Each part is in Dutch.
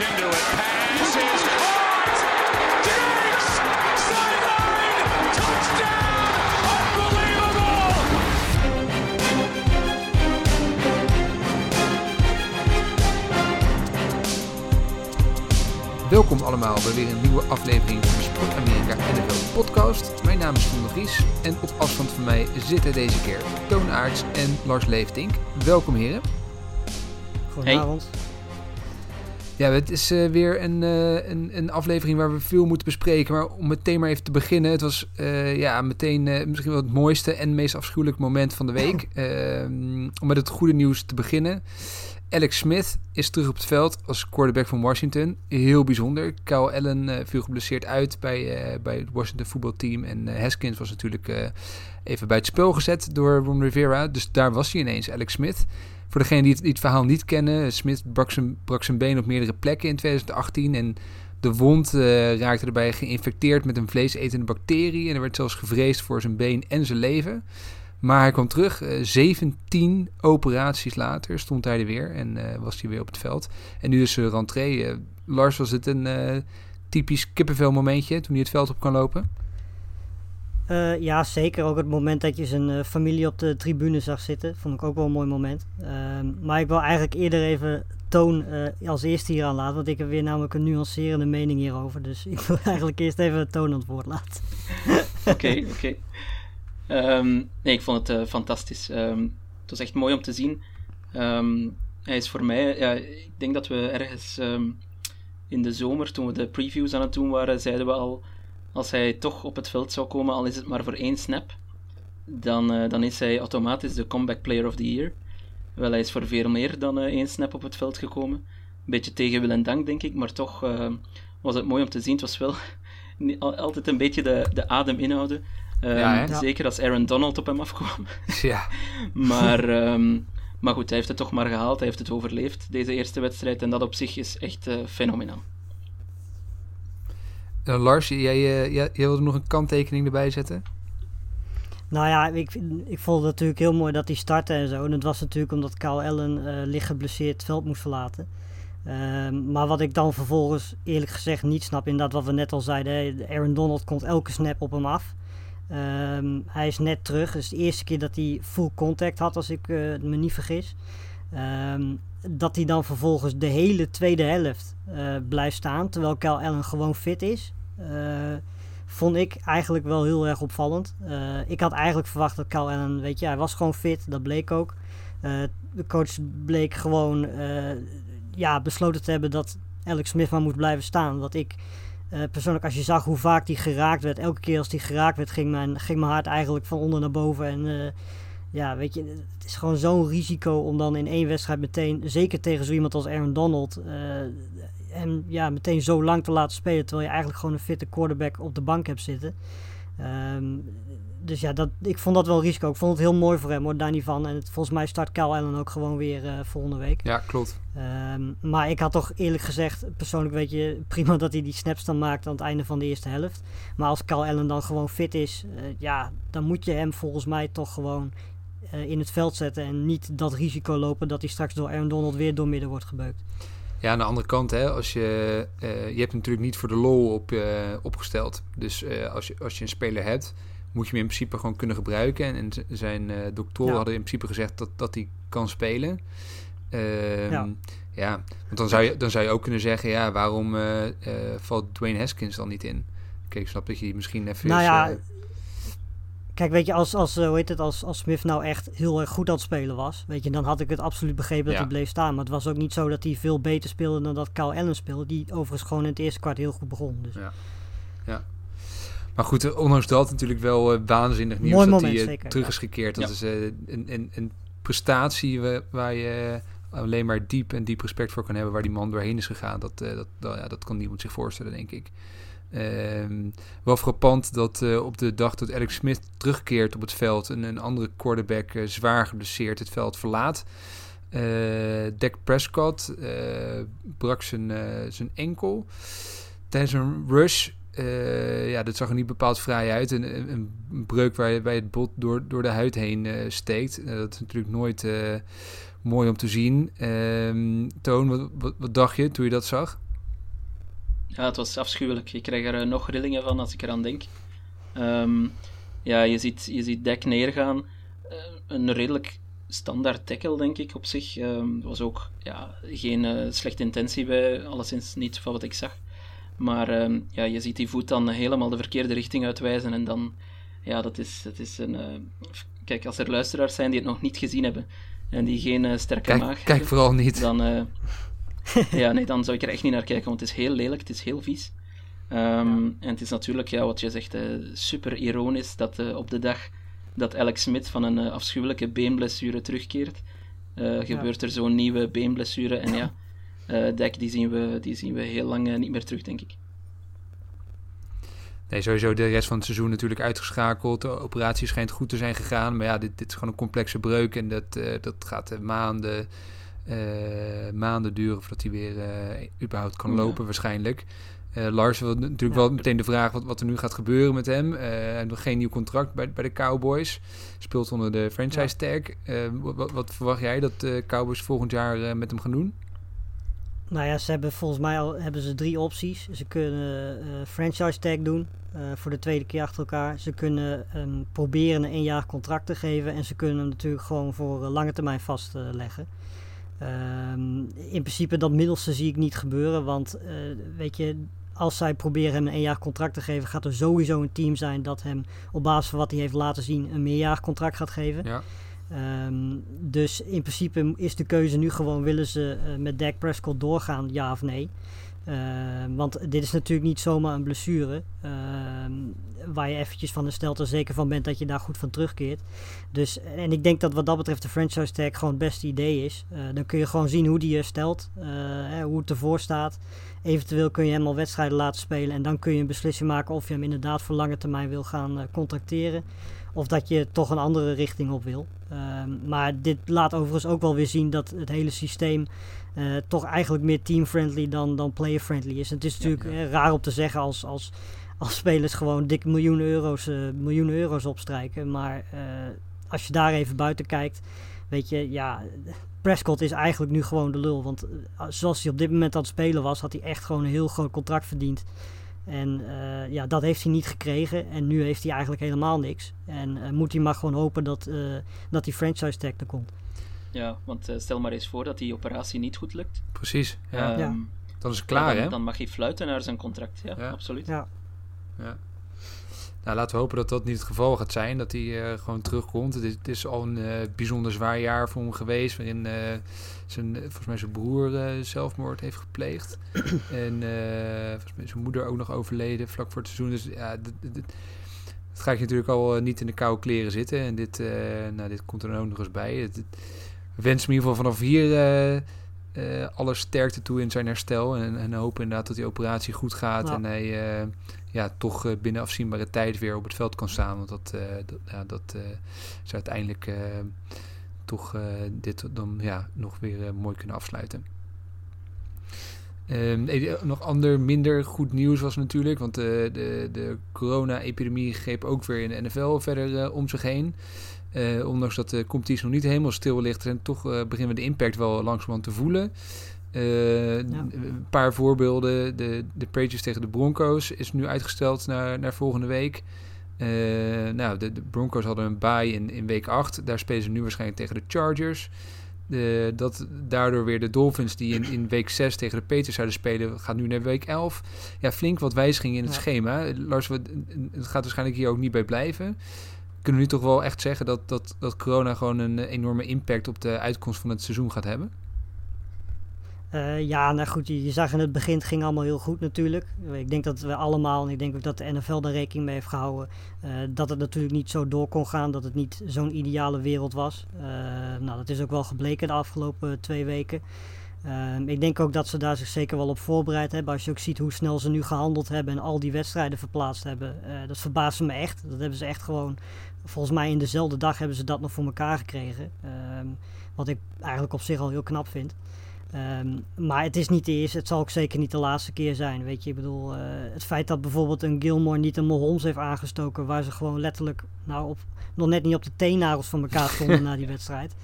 into it. Pass is caught. Diggs! Sideline! Touchdown! Unbelievable! Welkom allemaal bij weer een nieuwe aflevering van de Sport Amerika NFL podcast. Mijn naam is Tom de Vries en op afstand van mij zitten deze keer Toon Aerts en Lars Leeftink. Welkom heren. Goedenavond. Ja, het is eh, weer een, eh, een, een aflevering waar we veel moeten bespreken. Maar om meteen maar even te beginnen. Het was eh, ja, meteen misschien wel het mooiste en meest afschuwelijke moment van de week. Ehm, om met het goede nieuws te beginnen. Alex Smith is terug op het veld als quarterback van Washington. Heel bijzonder. Kyle Allen eh, viel geblesseerd uit bij, eh, bij het Washington voetbalteam. En eh, Haskins was natuurlijk even bij het spel gezet door Ron Rivera. Dus daar was hij ineens, Alex Smith. Voor degenen die die het verhaal niet kennen, Smith brak zijn, been op meerdere plekken in 2018. En de wond raakte erbij geïnfecteerd met een vleesetende bacterie. En er werd zelfs gevreesd voor zijn been en zijn leven. Maar hij kwam terug. eh, 17 operaties later stond hij er weer en eh, was hij weer op het veld. En nu is zijn rentree. Eh, Lars, was het een eh, typisch kippenvel momentje toen hij het veld op kan lopen? Eh, ja, zeker. Ook het moment dat je zijn eh, familie op de tribune zag zitten. Vond ik ook wel een mooi moment. Ehm, maar ik wil eigenlijk eerder even Toon eh, als eerste hier aan laten. Want ik heb weer namelijk een nuancerende mening hierover. Dus ik wil eigenlijk eerst even Toon aan het woord laten. Oké, oké. Ehm, nee, ik vond het eh, fantastisch. Ehm, het was echt mooi om te zien. Ehm, hij is voor mij, ja, ik denk dat we ergens in de zomer, toen we de previews aan het doen waren, zeiden we al, als hij toch op het veld zou komen, al is het maar voor één snap, dan, eh, dan is hij automatisch de comeback player of the year. Wel, hij is voor veel meer dan eh, één snap op het veld gekomen. Een beetje tegen wil en dank, denk ik, maar toch was het mooi om te zien. Het was wel altijd een beetje de, de adem inhouden. Ehm, Ja. Zeker als Aaron Donald op hem afkwam. ja. maar, ehm, maar goed, hij heeft het toch maar gehaald. Hij heeft het overleefd, deze eerste wedstrijd. En dat op zich is echt eh, fenomenaal. Eh, Lars, jij, eh, jij, jij wilde nog een kanttekening erbij zetten? Nou ja, ik, vind- ik vond het natuurlijk heel mooi dat hij startte en zo. En het was natuurlijk omdat Kyle Allen eh licht geblesseerd het veld moest verlaten. Ehm, maar wat ik dan vervolgens eerlijk gezegd niet snap, inderdaad wat we net al zeiden. hè, Aaron Donald komt elke snap op hem af. Ehm, hij is net terug. Is de eerste keer dat hij full contact had, als ik eh, me niet vergis. Ehm, dat hij dan vervolgens de hele tweede helft eh, blijft staan, terwijl Kyle Allen gewoon fit is. Eh, vond ik eigenlijk wel heel erg opvallend. Ik had eigenlijk verwacht dat Kyle Allen, weet je, hij was gewoon fit, dat bleek ook. De coach bleek gewoon ja, besloten te hebben dat Alex Smith maar moet blijven staan. Wat ik eh, persoonlijk, als je zag hoe vaak die geraakt werd, elke keer als die geraakt werd, ging mijn, ging mijn hart eigenlijk van onder naar boven. En eh, ja, weet je, het is gewoon zo'n risico om dan in één wedstrijd meteen, zeker tegen zo iemand als Aaron Donald, eh, hem ja, meteen zo lang te laten spelen, terwijl je eigenlijk gewoon een fitte quarterback op de bank hebt zitten. Ehm, dus ja, dat, ik vond dat wel risico. Ik vond het heel mooi voor hem, hoor, daar niet van. En het, volgens mij start Kyle Allen ook gewoon weer eh, volgende week. Ja, klopt. Ehm, maar ik had toch eerlijk gezegd, persoonlijk weet je, prima dat hij die snaps dan maakt aan het einde van de eerste helft. Maar als Kyle Allen dan gewoon fit is, eh, ja, dan moet je hem volgens mij toch gewoon eh, in het veld zetten. En niet dat risico lopen dat hij straks door Aaron Donald weer door midden wordt gebeukt. Ja, aan de andere kant, hè, als je, je hebt natuurlijk niet voor de lol op, opgesteld. Dus als, je, als je een speler hebt, moet je hem in principe gewoon kunnen gebruiken. En, zijn eh doktoren Ja. hadden in principe gezegd dat, dat hij kan spelen. Ehm, Ja. ja. want dan zou, je, dan zou je ook kunnen zeggen, ja, waarom eh, eh, valt Dwayne Haskins dan niet in? Kijk, ik snap dat je die misschien even... Nou ja, Kijk, weet je, als, als, hoe heet het, als, als Smith nou echt heel erg goed aan het spelen was, weet je, dan had ik het absoluut begrepen dat Ja. hij bleef staan. Maar het was ook niet zo dat hij veel beter speelde dan dat Kyle Allen speelde, die overigens gewoon in het eerste kwart heel goed begon. Dus. Maar goed, eh, ondanks dat natuurlijk wel eh, waanzinnig nieuws Mooi dat moment, hij eh, zeker, terug is gekeerd. Dat Ja. is eh, een, een, een prestatie wa- waar je alleen maar diep en diep respect voor kan hebben. Waar die man doorheen is gegaan. Dat, eh, dat, dat, ja, dat kan niemand zich voorstellen, denk ik. Ehm, wel frappant dat eh, op de dag dat Alex Smith terugkeert op het veld... een, een andere quarterback zwaar geblesseerd het veld verlaat... Eh Dak Prescott eh, brak zijn, eh, zijn enkel tijdens een rush. Eh, ja, dat zag er niet bepaald vrij uit. Een, een, breuk waar bij het bot door, door de huid heen eh, steekt. Eh, dat is natuurlijk nooit mooi om te zien. Ehm, Toon, wat, wat, wat dacht je toen je dat zag? ja, het was afschuwelijk. Ik krijg er nog rillingen van als ik eraan denk. Ehm, ja, je ziet, je ziet Dek neergaan. Een redelijk standaard tackle, denk ik, op zich. Er was ook ja, geen uh, slechte intentie bij, alleszins niet van wat ik zag. Maar ehm, ja, je ziet die voet dan helemaal de verkeerde richting uitwijzen. En dan, ja, dat is, dat is een. kijk, als er luisteraars zijn die het nog niet gezien hebben en die geen sterke kijk, maag Kijk vooral niet. Dan, ja, nee, dan zou ik er echt niet naar kijken, want het is heel lelijk, het is heel vies. Ehm, en het is natuurlijk, ja, wat je zegt, uh, super ironisch dat uh, op de dag dat Alex Smith van een uh, afschuwelijke beenblessure terugkeert, gebeurt er zo'n nieuwe beenblessure. En ja, Dek, die zien, we, die zien we heel lang niet meer terug, denk ik. Nee, sowieso de rest van het seizoen natuurlijk uitgeschakeld. De operatie schijnt goed te zijn gegaan. Maar ja, dit, dit is gewoon een complexe breuk. En dat, dat gaat maanden, maanden duren voordat hij weer überhaupt kan lopen, waarschijnlijk. Lars wil natuurlijk wel meteen de vraag wat, wat er nu gaat gebeuren met hem. Hij heeft nog geen nieuw contract bij, bij de Cowboys. Speelt onder de franchise tag. Wat, wat, verwacht jij dat de Cowboys volgend jaar met hem gaan doen? Nou ja, ze hebben volgens mij al hebben ze drie opties. Ze kunnen franchise tag doen voor de tweede keer achter elkaar. Ze kunnen um, proberen een één contract te geven. En ze kunnen hem natuurlijk gewoon voor lange termijn vastleggen. Um, in principe dat middelste zie ik niet gebeuren, want weet je, als zij proberen hem een jaar contract te geven, gaat er sowieso een team zijn dat hem op basis van wat hij heeft laten zien een meerjarig contract gaat geven. Ja. Um, dus in principe is de keuze nu gewoon: willen ze uh, met Dak Prescott doorgaan, ja of nee? Uh, want dit is natuurlijk niet zomaar een blessure. Uh, waar je eventjes van herstelt en zeker van bent dat je daar goed van terugkeert. Dus, en ik denk dat wat dat betreft de franchise tag gewoon het beste idee is. Uh, dan kun je gewoon zien hoe die herstelt, hoe het ervoor staat. Eventueel kun je hem al wedstrijden laten spelen en dan kun je een beslissing maken of je hem inderdaad voor lange termijn wil gaan contracteren. Of dat je toch een andere richting op wil. Um, maar dit laat overigens ook wel weer zien dat het hele systeem uh, toch eigenlijk meer team-friendly dan, dan player-friendly is. En het is natuurlijk ja, ja. raar om te zeggen als, als, als spelers gewoon dik miljoenen euro's, uh, miljoenen euro's opstrijken. Maar als je daar even buiten kijkt, weet je, ja, Prescott is eigenlijk nu gewoon de lul. Want zoals hij op dit moment aan het spelen was, had hij echt gewoon een heel groot contract verdiend. En uh, ja, dat heeft hij niet gekregen. En nu heeft hij eigenlijk helemaal niks. En uh, moet hij maar gewoon hopen dat, dat die franchise tag er komt. Ja, want stel maar eens voor dat die operatie niet goed lukt. Precies, ja. Um, ja. Dan is het klaar, dan, hè? Dan mag hij fluiten naar zijn contract, ja, ja. absoluut. Ja. Nou, laten we hopen dat dat niet het geval gaat zijn. Dat hij uh, gewoon terugkomt. Het is, het is al een uh, bijzonder zwaar jaar voor hem geweest. Waarin uh, zijn, volgens mij zijn broer zelfmoord heeft gepleegd. en volgens mij zijn moeder ook nog overleden vlak voor het seizoen. Dus ja, het gaat je natuurlijk al niet in de koude kleren zitten. En dit, nou, dit komt er ook nog eens bij. Het, we wensen in ieder geval vanaf hier alle sterkte toe in zijn herstel. En, en hopen inderdaad dat die operatie goed gaat. Ja. En hij ja, toch uh, binnen afzienbare tijd weer op het veld kan staan. Want dat, uh, dat, ja, dat uh, zou uiteindelijk toch dit dan ja, nog weer mooi kunnen afsluiten. Um, nog ander minder goed nieuws was natuurlijk, want de, de, de corona-epidemie greep ook weer in de NFL verder om zich heen. ondanks dat de competitie nog niet helemaal stil ligt, en toch beginnen we de impact wel langzamerhand te voelen. Uh, ja. Een paar voorbeelden. De, de Patriots tegen de Broncos is nu uitgesteld naar, naar volgende week. Uh, nou, de, de, Broncos hadden een bye in, in week 8. Daar spelen ze nu waarschijnlijk tegen de Chargers. De, dat daardoor weer de Dolphins die in, in week 6 tegen de Patriots zouden spelen, gaat nu naar week 11. Ja, flink wat wijzigingen in het ja. schema. Lars, het gaat waarschijnlijk hier ook niet bij blijven. Kunnen we nu toch wel echt zeggen dat, dat, dat corona gewoon een enorme impact op de uitkomst van het seizoen gaat hebben? Uh, ja, nou goed, je, zag in het begin, het ging allemaal heel goed natuurlijk. Ik denk dat we allemaal, en ik denk ook dat de NFL daar rekening mee heeft gehouden, uh, dat het natuurlijk niet zo door kon gaan, dat het niet zo'n ideale wereld was. Uh, nou, dat is ook wel gebleken de afgelopen twee weken. ik denk ook dat ze daar zich zeker wel op voorbereid hebben. Als je ook ziet hoe snel ze nu gehandeld hebben en al die wedstrijden verplaatst hebben, dat verbaast me echt. Dat hebben ze echt gewoon, volgens mij in dezelfde dag hebben ze dat nog voor elkaar gekregen. Ehm, wat ik eigenlijk op zich al heel knap vind. Um, maar het is niet de eerste, het zal ook zeker niet de laatste keer zijn. Weet je, ik bedoel, uh, het feit dat bijvoorbeeld een Gilmore niet een Mahomes heeft aangestoken, waar ze gewoon letterlijk nou op, nog net niet op de teennagels van elkaar stonden na die wedstrijd.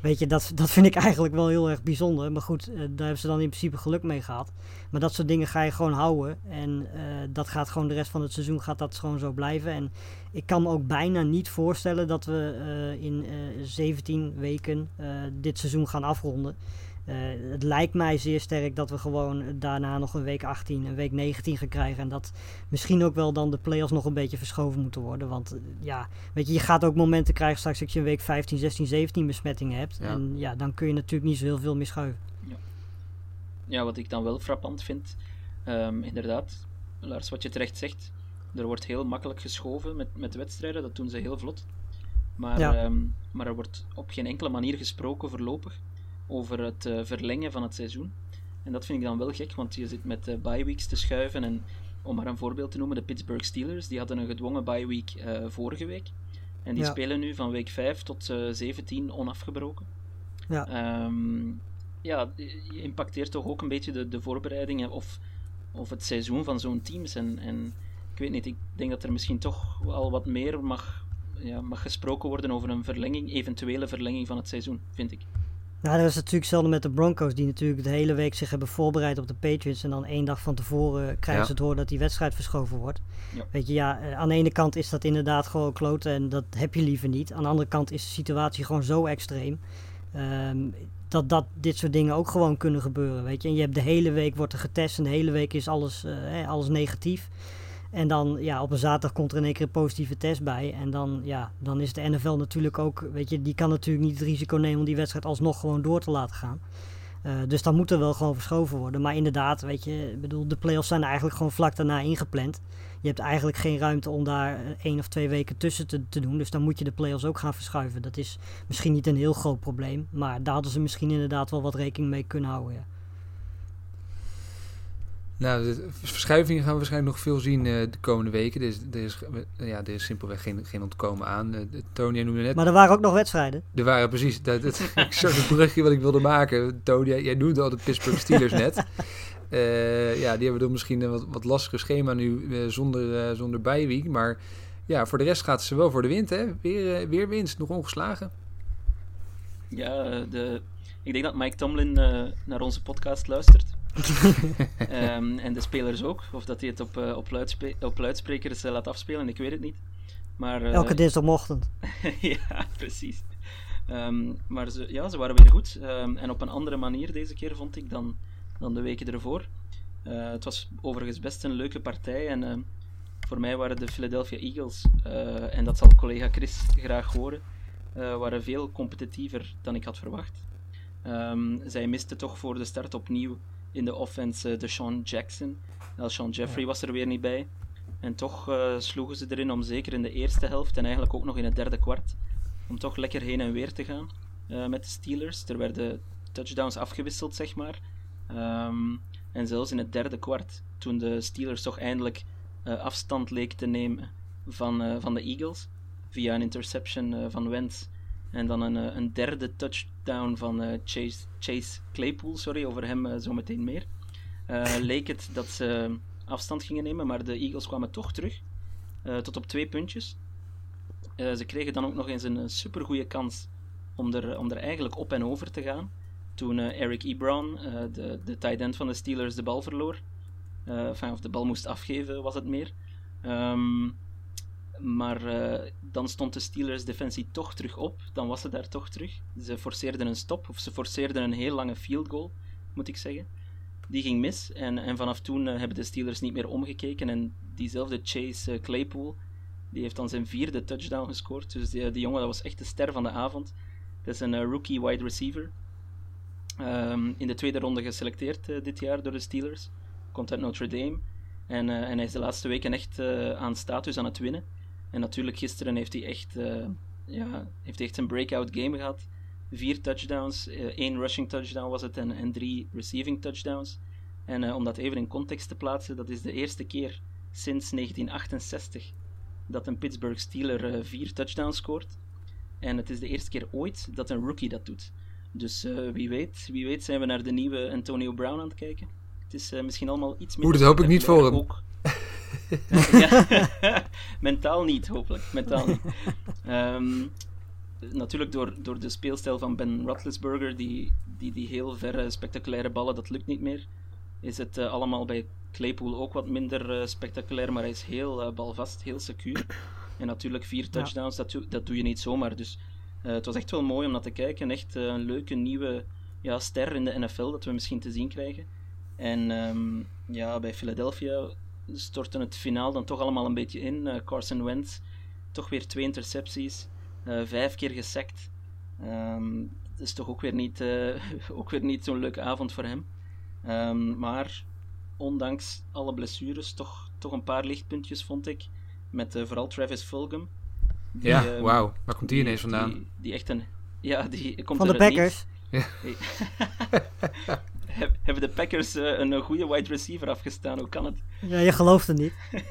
Weet je, dat, dat vind ik eigenlijk wel heel erg bijzonder. Maar goed, uh, daar hebben ze dan in principe geluk mee gehad. Maar dat soort dingen ga je gewoon houden. En uh, dat gaat gewoon de rest van het seizoen gaat dat gewoon zo blijven. En ik kan me ook bijna niet voorstellen dat we in 17 weken dit seizoen gaan afronden. Uh, het lijkt mij zeer sterk dat we gewoon daarna nog een week 18, een week 19 gaan krijgen. En dat misschien ook wel dan de play-offs nog een beetje verschoven moeten worden. Want uh, ja, weet je, je gaat ook momenten krijgen straks dat je een week 15, 16, 17 besmettingen hebt. Ja. En ja, dan kun je natuurlijk niet zo heel veel meer schuiven. Ja, ja wat ik dan wel frappant vind, um, inderdaad, Lars, wat je terecht zegt. Er wordt heel makkelijk geschoven met, met wedstrijden, dat doen ze heel vlot. Maar, ja. um, maar er wordt op geen enkele manier gesproken voorlopig over het uh, verlengen van het seizoen. En dat vind ik dan wel gek, want je zit met uh, bye weeks te schuiven. En om maar een voorbeeld te noemen, de Pittsburgh Steelers, die hadden een gedwongen bye week uh, vorige week. En die ja. spelen nu van week 5 tot 17 onafgebroken. Ja. Um, ja, je impacteert toch ook een beetje de, de voorbereidingen of, of het seizoen van zo'n teams. En, en ik weet niet, ik denk dat er misschien toch al wat meer mag, ja, mag gesproken worden over een verlenging, eventuele verlenging van het seizoen, vind ik. Nou, dat is natuurlijk hetzelfde met de Broncos, die natuurlijk de hele week zich hebben voorbereid op de Patriots. En dan één dag van tevoren krijgen ze het horen dat die wedstrijd verschoven wordt. Ja. Weet je, ja, aan de ene kant is dat inderdaad gewoon kloten en dat heb je liever niet. Aan de andere kant is de situatie gewoon zo extreem. Um, dat, dat dit soort dingen ook gewoon kunnen gebeuren, weet je. En je hebt de hele week wordt er getest en de hele week is alles, uh, alles negatief. En dan ja, op een zaterdag komt er in één keer een positieve test bij. En dan, ja, dan is de NFL natuurlijk ook, weet je, die kan natuurlijk niet het risico nemen om die wedstrijd alsnog gewoon door te laten gaan. Uh, dus dan moet er wel gewoon verschoven worden. Maar inderdaad, weet je, bedoel, de playoffs zijn eigenlijk gewoon vlak daarna ingepland. Je hebt eigenlijk geen ruimte om daar één of twee weken tussen te, te doen. Dus dan moet je de playoffs ook gaan verschuiven. Dat is misschien niet een heel groot probleem. Maar daar hadden ze misschien inderdaad wel wat rekening mee kunnen houden. Ja. Nou, de verschuivingen gaan we waarschijnlijk nog veel zien uh, de komende weken. Er is, er is, ja, er is simpelweg geen, geen ontkomen aan. Uh, Tony noemde net... Maar er waren ook nog wedstrijden. Er waren precies. Dat, dat, ik zag het brugje wat ik wilde maken. Tony, jij, noemde al de Pittsburgh Steelers net. Uh, ja, die hebben dan misschien een wat, wat lastiger schema nu zonder, zonder bijweek. Maar ja, voor de rest gaat ze wel voor de wind. Hè? Weer, weer winst, nog ongeslagen. Ja, de, ik denk dat Mike Tomlin naar onze podcast luistert. Um, en de spelers ook. Of dat hij het op, uh, op, luidspre op luidsprekers uh, laat afspelen, ik weet het niet. Maar, uh, Elke dinsdagochtend. ja, precies. Um, maar ze, ja, ze waren weer goed. Um, en op een andere manier deze keer, vond ik, dan, dan de weken ervoor. het was overigens best een leuke partij. En voor mij waren de Philadelphia Eagles, en dat zal collega Chris graag horen, waren veel competitiever dan ik had verwacht. zij misten toch voor de start opnieuw in de offense de Sean Jackson. Sean Jeffrey ja. was er weer niet bij. En toch uh, sloegen ze erin om zeker in de eerste helft en eigenlijk ook nog in het derde kwart. Om toch lekker heen en weer te gaan uh, met de Steelers. Er werden touchdowns afgewisseld, zeg maar. Um, en zelfs in het derde kwart, toen de Steelers toch eindelijk uh, afstand leken te nemen van, van de Eagles. Via een interception van Wentz. En dan een, een derde touchdown van uh, Chase, Chase Claypool, sorry, over hem uh, zo meteen meer. Uh, leek het dat ze afstand gingen nemen, maar de Eagles kwamen toch terug. tot op twee puntjes. ze kregen dan ook nog eens een supergoeie kans om er, om er eigenlijk op en over te gaan. Toen Eric Ebron, de, de tight end van de Steelers, de bal verloor. enfin, of de bal moest afgeven, was het meer. Um, maar uh, dan stond de Steelers defensie toch terug op. Dan was ze daar toch terug. Ze forceerden een stop, of ze forceerden een heel lange field goal, moet ik zeggen. Die ging mis en, en vanaf toen uh, hebben de Steelers niet meer omgekeken. En diezelfde Chase uh, Claypool, die heeft dan zijn vierde touchdown gescoord. Dus die, die jongen, dat was echt de ster van de avond. Dat is een rookie wide receiver. Um, in de tweede ronde geselecteerd dit jaar door de Steelers. Komt uit Notre Dame. En, en hij is de laatste weken echt aan status aan het winnen. En natuurlijk, gisteren heeft hij echt, uh, ja, heeft echt een breakout game gehad. Vier touchdowns, uh, één rushing touchdown was het en, en drie receiving touchdowns. En uh, om dat even in context te plaatsen, dat is de eerste keer sinds 1968 dat een Pittsburgh Steeler vier touchdowns scoort. En het is de eerste keer ooit dat een rookie dat doet. Dus wie, weet, wie weet zijn we naar de nieuwe Antonio Brown aan het kijken. Het is misschien allemaal iets meer... Oeh, dat hoop ik niet voor hem. Ook, mentaal niet, hopelijk. Mentaal niet. Um, natuurlijk door, door de speelstijl van Ben Roethlisberger, die, die, die heel verre spectaculaire ballen, dat lukt niet meer. Is het uh, allemaal bij Claypool ook wat minder uh, spectaculair, maar hij is heel uh, balvast, heel secuur. En natuurlijk vier touchdowns, ja. dat, dat doe je niet zomaar. Dus het was echt wel mooi om naar te kijken. Echt een leuke nieuwe ja, ster in de NFL dat we misschien te zien krijgen. En um, ja, bij Philadelphia stortte het finaal dan toch allemaal een beetje in. Carson Wentz, toch weer twee intercepties. Uh, vijf keer gesekt. Um, dat is toch ook weer niet, uh, ook weer niet zo'n leuke avond voor hem. Um, maar ondanks alle blessures, toch, toch een paar lichtpuntjes vond ik. Met uh, vooral Travis Fulgham. Die, ja, um, wauw. Waar komt die, die ineens vandaan? Die, die, echt een... Ja, die komt Van de Packers. Ja. Hebben de Packers een goede wide receiver afgestaan? Hoe kan het? Ja, je gelooft het niet.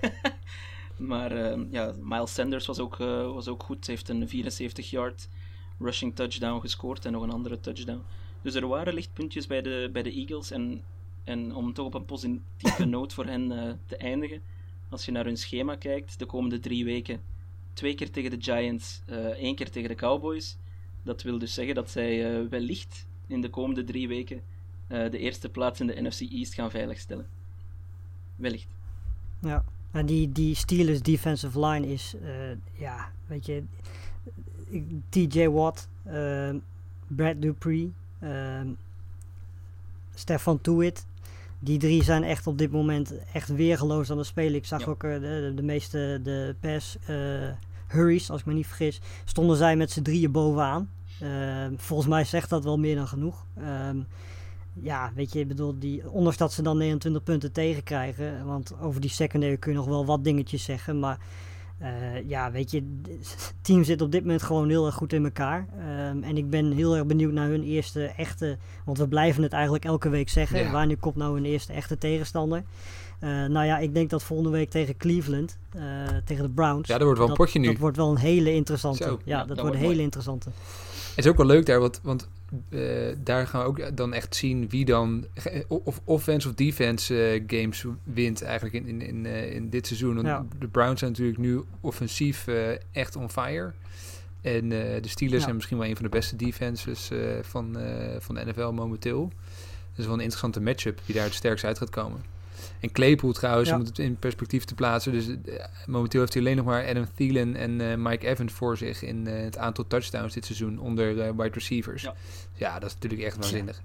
Maar uh, ja, Miles Sanders was ook, uh, was ook goed. Hij heeft een 74-yard rushing touchdown gescoord en nog een andere touchdown. Dus er waren lichtpuntjes bij de, bij de Eagles. En, en om toch op een positieve noot voor hen te eindigen. Als je naar hun schema kijkt, de komende drie weken. Twee keer tegen de Giants, één keer tegen de Cowboys. Dat wil dus zeggen dat zij wellicht in de komende drie weken de eerste plaats in de NFC East gaan veiligstellen. Wellicht. Ja, en die, die Steelers defensive line is, uh, ja, weet je, TJ Watt, uh, Brad Dupree, uh, Stefan Tuitt. Die drie zijn echt op dit moment echt weergeloos aan het spelen. Ik zag Ja. ook eh, de, de, meeste de pass eh, hurries, als ik me niet vergis, stonden zij met z'n drieën bovenaan. Ehm, volgens mij zegt dat wel meer dan genoeg. Ehm, ja, weet je, ik bedoel, die, ondanks dat ze dan 29 punten tegenkrijgen, want over die secondary kun je nog wel wat dingetjes zeggen, maar eh, ja, weet je, het team zit op dit moment gewoon heel erg goed in elkaar. Ehm, en ik ben heel erg benieuwd naar hun eerste echte, want we blijven het eigenlijk elke week zeggen, Ja. wanneer komt nou hun eerste echte tegenstander? Eh, nou ja, ik denk dat volgende week tegen Cleveland, eh, tegen de Browns. Ja, dat wordt wel een potje nu. Dat wordt wel een hele interessante. Zo. ja, dat, wordt wordt een hele mooi. interessante. Het is ook wel leuk daar, want, want eh, daar gaan we ook dan echt zien wie dan ge- of offense of defense eh, games wint eigenlijk in, in, in, eh, in dit seizoen. Want Ja. De Browns zijn natuurlijk nu offensief eh, echt on fire. En eh, de Steelers Ja. zijn misschien wel een van de beste defenses eh, van, eh, van de NFL momenteel. Dat is wel een interessante matchup die daar het sterkst uit gaat komen. En Claypool trouwens, Ja. om het in perspectief te plaatsen. Dus eh, momenteel heeft hij alleen nog maar Adam Thielen en eh, Mike Evans voor zich in eh, het aantal touchdowns dit seizoen onder wide receivers. Ja. Ja. dat is natuurlijk echt waanzinnig.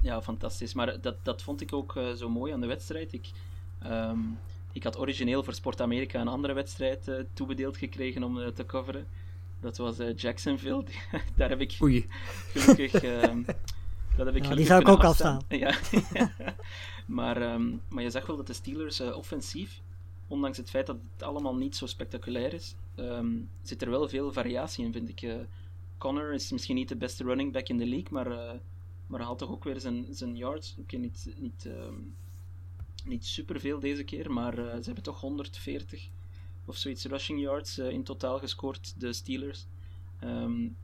Ja, fantastisch. Maar dat, dat vond ik ook eh, zo mooi aan de wedstrijd. Ik, ehm, ik had origineel voor Sport Amerika een andere wedstrijd eh, toebedeeld gekregen om te coveren. Dat was eh, Jacksonville. Daar heb ik Oei, gelukkig. ehm, dat heb ik Ja, gelukkig die zou ik ook afstaan. Ja. maar, ehm, maar je zag wel dat de Steelers eh, offensief, ondanks het feit dat het allemaal niet zo spectaculair is, ehm, zit er wel veel variatie in, vind ik. Eh, Connor is misschien niet de beste running back in de league, maar, eh, maar had toch ook weer zijn, zijn yards. Oké, niet, niet, ehm, niet superveel deze keer, maar ze hebben toch 140 of zoiets rushing yards in totaal gescoord, de Steelers.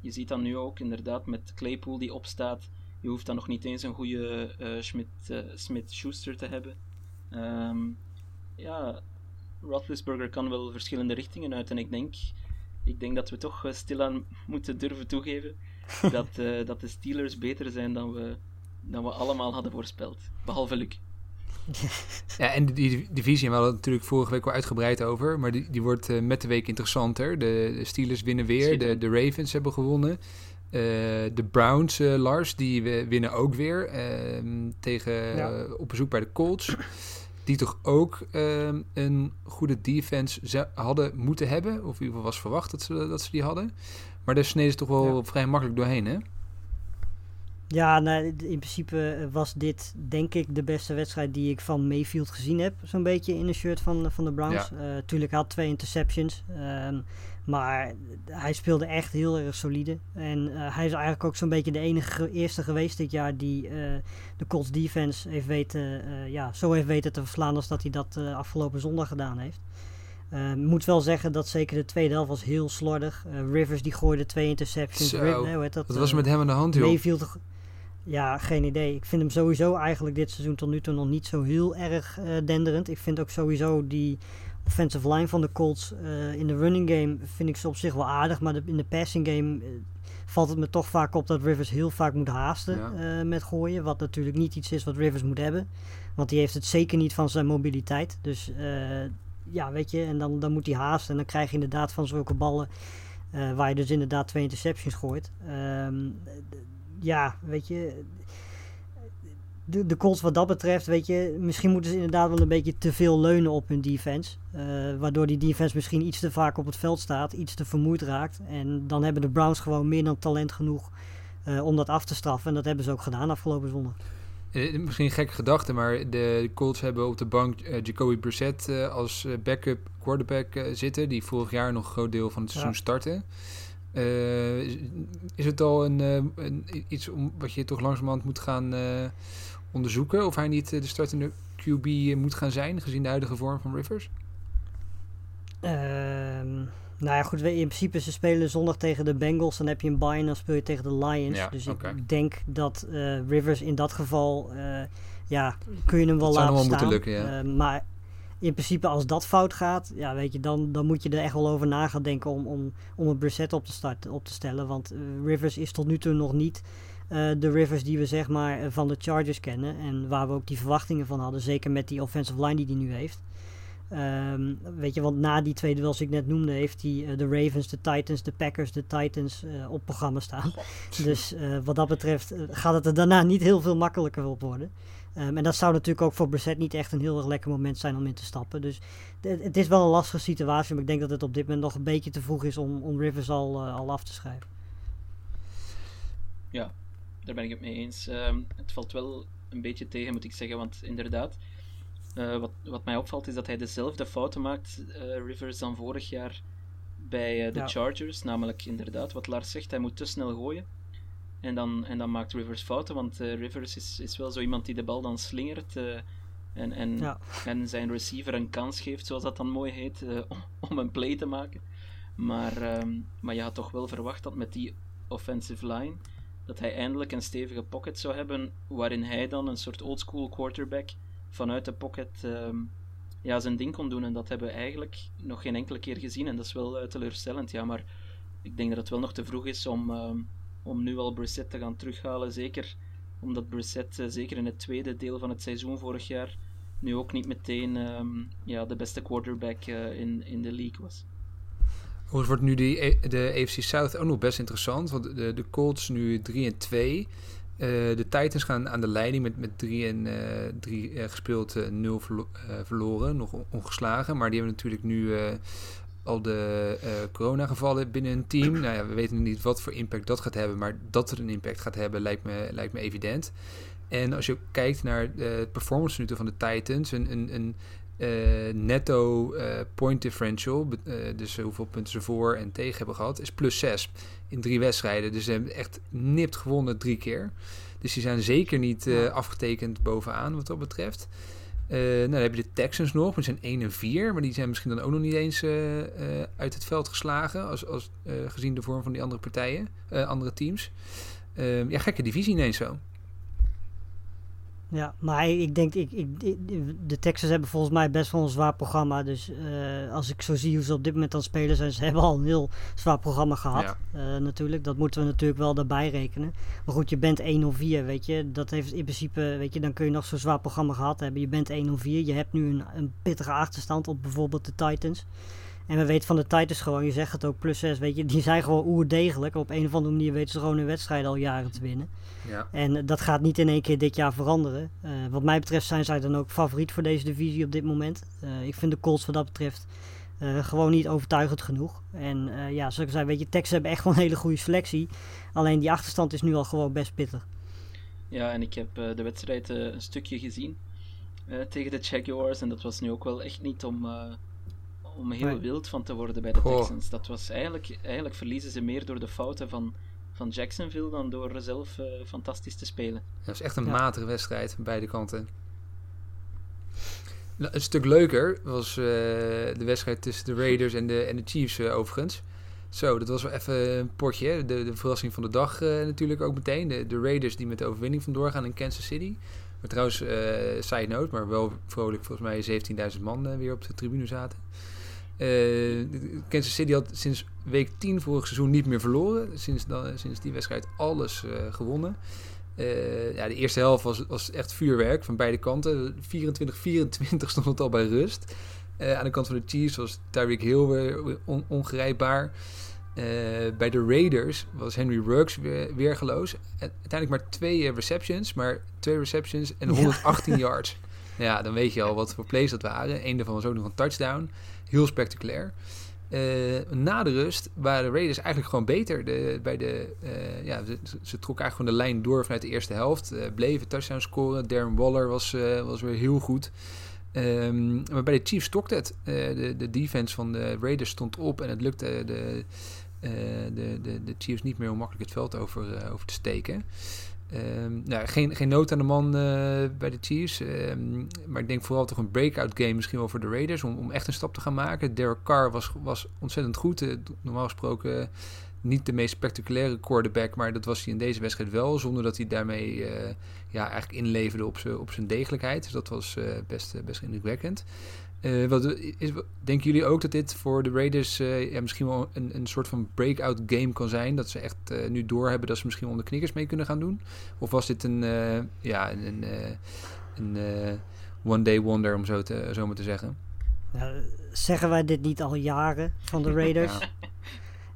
Je ziet dan nu ook inderdaad met Claypool die opstaat. Je hoeft dan nog niet eens een goede eh Schmidt, eh, Smith-Schuster te hebben. Ehm, ja, Roethlisberger kan wel verschillende richtingen uit. En ik denk, ik denk dat we toch eh, stilaan moeten durven toegeven dat, eh, dat de Steelers beter zijn dan we, dan we allemaal hadden voorspeld. Behalve Luc. Ja, en die, divisie, we hadden het natuurlijk vorige week al uitgebreid over, maar die, die wordt eh, met de week interessanter. De, de Steelers winnen weer, de, de Ravens hebben gewonnen. Eh, de Browns, eh, Lars, die winnen ook weer ehm, tegen, Ja. eh, op bezoek bij de Colts. Die toch ook ehm, een goede defense hadden moeten hebben. Of in ieder geval was verwacht dat ze, dat ze die hadden. Maar daar sneden ze toch wel Ja. vrij makkelijk doorheen, hè? Ja, nou, in principe was dit denk ik de beste wedstrijd die ik van Mayfield gezien heb. Zo'n beetje in een shirt van, van de Browns. Ja. Eh, tuurlijk, hij had twee interceptions. ehm, maar hij speelde echt heel erg solide. En eh, hij is eigenlijk ook zo'n beetje de enige ge- eerste geweest dit jaar die eh, de Colts defense heeft weten, eh, ja, zo heeft weten te verslaan als dat hij dat afgelopen zondag gedaan heeft. Moet wel zeggen dat zeker de tweede helft was heel slordig. Rivers die gooide twee interceptions. Zo, nee, dat? Wat was met hem aan de hand, joh? Mayfield, ja, geen idee. Ik vind hem sowieso eigenlijk dit seizoen tot nu toe nog niet zo heel erg denderend. Ik vind ook sowieso die offensive line van de Colts. Eh, in de running game vind ik ze op zich wel aardig, maar de- in de passing game eh, valt het me toch vaak op dat Rivers heel vaak moet haasten Ja. eh, met gooien. Wat natuurlijk niet iets is wat Rivers moet hebben. Want die heeft het zeker niet van zijn mobiliteit. Dus ja, weet je, en dan, dan moet hij haasten. En dan krijg je inderdaad van zulke ballen waar je dus inderdaad twee interceptions gooit. Ehm, ja, weet je. De, de Colts wat dat betreft, weet je, misschien moeten ze inderdaad wel een beetje te veel leunen op hun defense. eh, waardoor die defense misschien iets te vaak op het veld staat, iets te vermoeid raakt. En dan hebben de Browns gewoon meer dan talent genoeg eh, om dat af te straffen. En dat hebben ze ook gedaan afgelopen zondag. Eh, misschien een gekke gedachte, maar de Colts hebben op de bank Jacoby Brissett als backup quarterback zitten, die vorig jaar nog een groot deel van het seizoen Ja. startte. Is, is het al een, een, iets om, wat je toch langzamerhand moet gaan onderzoeken? Of hij niet eh, de startende QB moet gaan zijn, gezien de huidige vorm van Rivers? Ehm, nou ja, goed, in principe ze spelen zondag tegen de Bengals. Dan heb je een bye en dan speel je tegen de Lions. Ja, dus ik denk dat eh, Rivers in dat geval, eh, ja, kun je hem wel Dat laten staan. moeten lukken, ja. Ehm, maar in principe als dat fout gaat, ja, weet je, dan, dan moet je er echt wel over na gaan denken om, om, om een Brissett op te, starten, op te stellen. Want eh, Rivers is tot nu toe nog niet eh, de Rivers die we zeg maar eh, van de Chargers kennen. En waar we ook die verwachtingen van hadden. Zeker met die offensive line die hij nu heeft. Ehm, weet je, want na die twee duels die ik net noemde, heeft hij eh, de Ravens, de Titans, de Packers, de Titans eh, op programma staan. Dus eh, wat dat betreft eh, gaat het er daarna niet heel veel makkelijker op worden. Ehm, en dat zou natuurlijk ook voor Brissett niet echt een heel erg lekker moment zijn om in te stappen. Dus het, is wel een lastige situatie, maar ik denk dat het op dit moment nog een beetje te vroeg is om, om Rivers al, eh, al af te schrijven. Daar ben ik het mee eens. Ehm, het valt wel een beetje tegen, moet ik zeggen, want inderdaad, eh, wat, wat mij opvalt is dat hij dezelfde fouten maakt, eh, Rivers, dan vorig jaar bij eh, de Ja. Chargers. Namelijk, inderdaad, wat Lars zegt, hij moet te snel gooien. En dan, en dan maakt Rivers fouten, want Rivers is, is wel zo iemand die de bal dan slingert en, en, Ja. en zijn receiver een kans geeft, zoals dat dan mooi heet, om, om een play te maken. Maar, ehm, maar je had toch wel verwacht dat met die offensive line dat hij eindelijk een stevige pocket zou hebben, waarin hij dan een soort oldschool quarterback vanuit de pocket ehm, ja, zijn ding kon doen. En dat hebben we eigenlijk nog geen enkele keer gezien. En dat is wel eh, teleurstellend, ja. Maar ik denk dat het wel nog te vroeg is om, ehm, om nu al Brissett te gaan terughalen. Zeker omdat Brissett, eh, zeker in het tweede deel van het seizoen vorig jaar, nu ook niet meteen ehm, ja, de beste quarterback eh, in, in de league was. Overigens wordt nu E- de AFC South ook nog best interessant. Want de, de Colts nu 3 en 2. Eh, de Titans gaan aan de leiding met, met 3 en eh 3 gespeeld, eh 0 verlo- eh, verloren, nog on- ongeslagen. Maar die hebben natuurlijk nu eh, al de eh coronagevallen binnen hun team. Nou ja, we weten niet wat voor impact dat gaat hebben, maar dat het een impact gaat hebben lijkt me, lijkt me evident. En als je kijkt naar de performance minuten van de Titans, een, een, een eh, netto eh, point differential, eh, dus hoeveel punten ze voor en tegen hebben gehad, is plus 6 in drie wedstrijden. Dus ze hebben echt nipt gewonnen drie keer. Dus die zijn zeker niet afgetekend bovenaan wat dat betreft. Nou, dan heb je de Texans nog, die zijn 1 en 4, maar die zijn misschien dan ook nog niet eens uit het veld geslagen, als, als, gezien de vorm van die andere partijen, andere teams. Eh, ja, gekke divisie ineens zo. Ja, maar ik denk, ik, ik, de Texans hebben volgens mij best wel een zwaar programma. Dus eh, als ik zo zie hoe ze op dit moment aan spelen zijn, ze hebben al een heel zwaar programma gehad. Ja. eh, natuurlijk, dat moeten we natuurlijk wel daarbij rekenen. Maar goed, je bent 1-0-4, weet je. Dat heeft in principe, weet je, dan kun je nog zo'n zwaar programma gehad hebben. Je bent 1-0-4, je hebt nu een, een pittige achterstand op bijvoorbeeld de Titans. En we weten van de Titans gewoon, je zegt het ook, plus 6, weet je, die zijn gewoon oerdegelijk. Op een of andere manier weten ze gewoon hun wedstrijden al jaren te winnen. Ja. En eh, dat gaat niet in één keer dit jaar veranderen. Eh, wat mij betreft zijn zij dan ook favoriet voor deze divisie op dit moment. Eh, ik vind de Colts wat dat betreft eh, gewoon niet overtuigend genoeg. En eh, ja, zoals ik zei, weet je, Texans hebben echt wel een hele goede selectie. Alleen die achterstand is nu al gewoon best pittig. Ja, en ik heb eh, de wedstrijd eh, een stukje gezien eh, tegen de Jaguars. En dat was nu ook wel echt niet om, eh, om heel Nee. wild van te worden bij de Goh. Texans. Dat was eigenlijk, eigenlijk verliezen ze meer door de fouten van, van Jacksonville dan door zelf eh, fantastisch te spelen. Dat is echt een Ja. matige wedstrijd aan beide kanten. Nou, Een stuk leuker was eh, de wedstrijd tussen de Raiders en de, en de Chiefs eh, overigens. Zo, dat was wel even een potje. De, de verrassing van de dag eh, natuurlijk ook meteen. De, de Raiders die met de overwinning vandoor gaan in Kansas City. Maar trouwens, uh, side note, maar wel vrolijk volgens mij 17.000 man weer op de tribune zaten. Kansas City had sinds week 10 vorig seizoen niet meer verloren. Sinds, dan, sinds die wedstrijd alles gewonnen. ja, de eerste helft was, was echt vuurwerk van beide kanten. 24-24 stond het al bij rust. aan de kant van de Chiefs was Tyreek Hill weer on, ongrijpbaar. Uh, bij de Raiders was Henry Ruggs weer, weergeloos. Uiteindelijk maar twee uh, receptions, maar twee receptions en 118 yards. Ja, dan weet je al wat voor plays dat waren. Eén daarvan was ook nog een touchdown. Heel spectaculair. Uh, na de rust waren de Raiders eigenlijk gewoon beter. De, bij de, ja, ze, ze trokken eigenlijk gewoon de lijn door vanuit de eerste helft. bleven touchdown scoren. Darren Waller was, was weer heel goed. Um, maar bij de Chiefs stokte het. de, de defense van de Raiders stond op en het lukte de uh, de, de, de Chiefs niet meer om makkelijk het veld over, uh, over te steken. Um, nou, geen, geen nood aan de man uh, bij de Chiefs. Um, maar ik denk vooral toch een breakout game misschien wel voor de Raiders. Om, om echt een stap te gaan maken. Derek Carr was, was ontzettend goed. normaal gesproken niet de meest spectaculaire quarterback. Maar dat was hij in deze wedstrijd wel. Zonder dat hij daarmee ja, eigenlijk inleverde op zijn op degelijkheid. Dus dat was best, best indrukwekkend. Uh, wat, is, denken jullie ook dat dit voor de Raiders uh, ja, misschien wel een, een soort van breakout game kan zijn? Dat ze echt uh, nu doorhebben dat ze misschien onder knikkers mee kunnen gaan doen? Of was dit een, ja, een, een, een one day wonder, om zo, te, zo maar te zeggen? Nou, zeggen wij dit niet al jaren van de Raiders?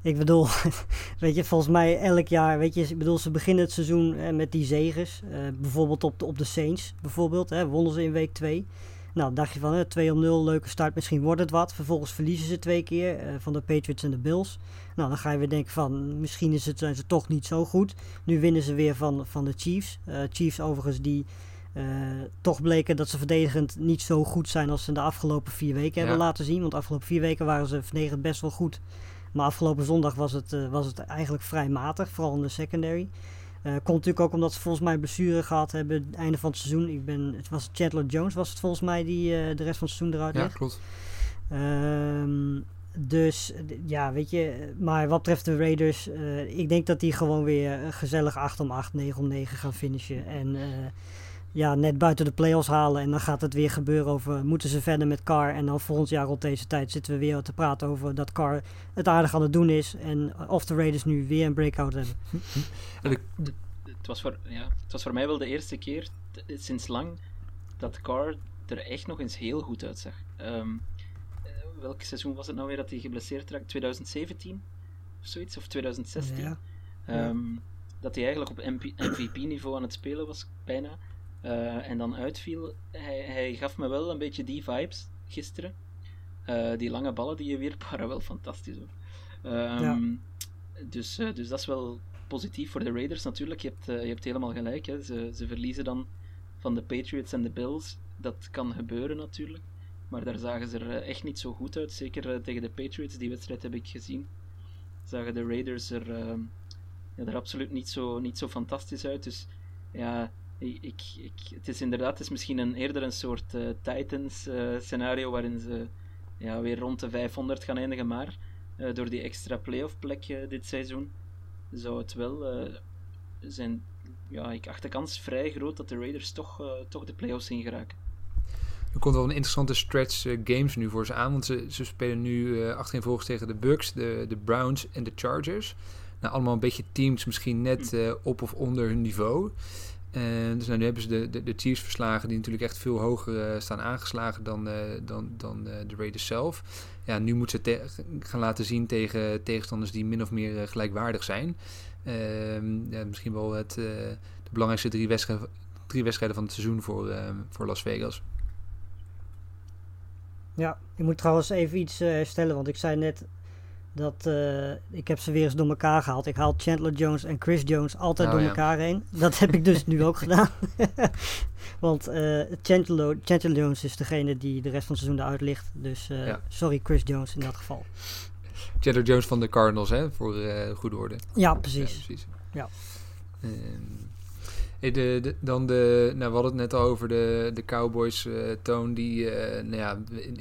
Ik bedoel, weet je, volgens mij elk jaar, weet je, ik bedoel, ze beginnen het seizoen met die zegens. bijvoorbeeld op de, op de Saints, bijvoorbeeld, hè, wonnen ze in week 2. Nou, dacht je van hè, 2 om 0, leuke start, misschien wordt het wat. Vervolgens verliezen ze twee keer uh, van de Patriots en de Bills. Nou, dan ga je weer denken van misschien is het, zijn ze toch niet zo goed. Nu winnen ze weer van, van de Chiefs. Uh, Chiefs overigens die uh, toch bleken dat ze verdedigend niet zo goed zijn als ze in de afgelopen vier weken hebben laten zien. Want de afgelopen vier weken waren ze verdedigend best wel goed. Maar afgelopen zondag was het, was het eigenlijk vrij matig, vooral in de secondary. Uh, komt natuurlijk ook omdat ze volgens mij blessure gehad hebben het einde van het seizoen. Ik ben, het was Chandler Jones was het volgens mij die uh, de rest van het seizoen eruit legt. Ja, klopt. Um, dus ja, weet je, maar wat betreft de Raiders, uh, ik denk dat die gewoon weer gezellig 8 om 8, 9 om 9 gaan finishen. En ja, net buiten de playoffs halen. En dan gaat het weer gebeuren over, moeten ze verder met Carr? En dan volgend jaar rond deze tijd zitten we weer te praten over dat Carr het aardig aan het doen is. En of de Raiders nu weer een breakout hebben. het, was voor, ja, het was voor mij wel de eerste keer sinds lang dat Carr er echt nog eens heel goed uitzag. Um, welk seizoen was het nou weer dat hij geblesseerd raakte? 2017 of zoiets? Of 2016? Ja. Um, dat hij eigenlijk op MVP-niveau aan het spelen was, bijna. Uh, en dan uitviel. Hij, hij, gaf me wel een beetje die vibes gisteren. Uh, die lange ballen die je wierp waren wel fantastisch hoor. Um, ja. dus, uh, dus dat is wel positief voor de Raiders natuurlijk. Je hebt, je hebt helemaal gelijk. Hè. Ze, ze verliezen dan van de Patriots en de Bills. Dat kan gebeuren natuurlijk. Maar daar zagen ze er echt niet zo goed uit. Zeker tegen de Patriots, die wedstrijd heb ik gezien. Zagen de Raiders er, ja, er absoluut niet zo, niet zo fantastisch uit. Dus ja, ik, ik, het is inderdaad het is misschien een, eerder een soort uh, Titans uh, scenario waarin ze ja, weer rond de 500 gaan eindigen, maar uh, door die extra playoff plek dit seizoen zou het wel zijn. Ja, ik acht de kans vrij groot dat de Raiders toch, toch de playoffs in geraken. Er komt wel een interessante stretch games nu voor ze aan, want ze, ze spelen nu achtereenvolgens tegen de Bucks, de, de Browns en de Chargers. Nou, allemaal een beetje teams misschien net hm. op of onder hun niveau. En dus nou, nu hebben ze de, de, de Chiefs verslagen, die natuurlijk echt veel hoger uh, staan aangeslagen dan, uh, dan, dan de Raiders zelf. Ja, nu moeten ze gaan laten zien tegen tegenstanders die min of meer gelijkwaardig zijn. Ehm, ja, misschien wel het, de belangrijkste drie wedstrijden, drie wedstrijden van het seizoen voor, voor Las Vegas. Ja, ik moet trouwens even iets stellen, want ik zei net dat, uh, ik heb ze weer eens door elkaar gehaald. Ik haal Chandler Jones en Chris Jones altijd oh, door elkaar heen. Dat heb ik dus nu ook gedaan. Want uh, Chandler, Chandler, Jones is degene die de rest van het seizoen eruit ligt. Dus uh, ja. sorry Chris Jones in dat geval. Chandler Jones van de Cardinals, hè? Voor goede orde. Ja, precies. Ja, precies. Ja. Um, dan de, nou, we hadden het net al over de, de Cowboys uh, toon die uh, nou ja,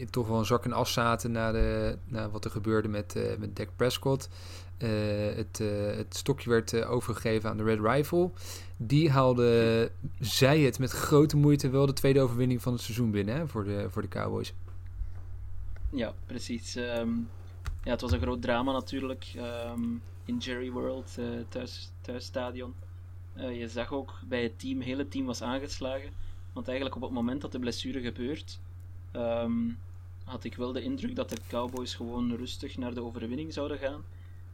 toch wel een zak en as zaten na, de, na wat er gebeurde met, uh, met Dak Prescott. eh, het, eh, het stokje werd eh, overgegeven aan de Red Rifle. Die haalde, zij het met grote moeite wel de tweede overwinning van het seizoen binnen hè, voor, de, voor de Cowboys. Ja, precies. Ehm, ja, het was een groot drama natuurlijk ehm, in Jerry World, eh thuis, thuisstadion. Eh, je zag ook bij het team, het hele team was aangeslagen. Want eigenlijk op het moment dat de blessure gebeurt, ehm, had ik wel de indruk dat de Cowboys gewoon rustig naar de overwinning zouden gaan.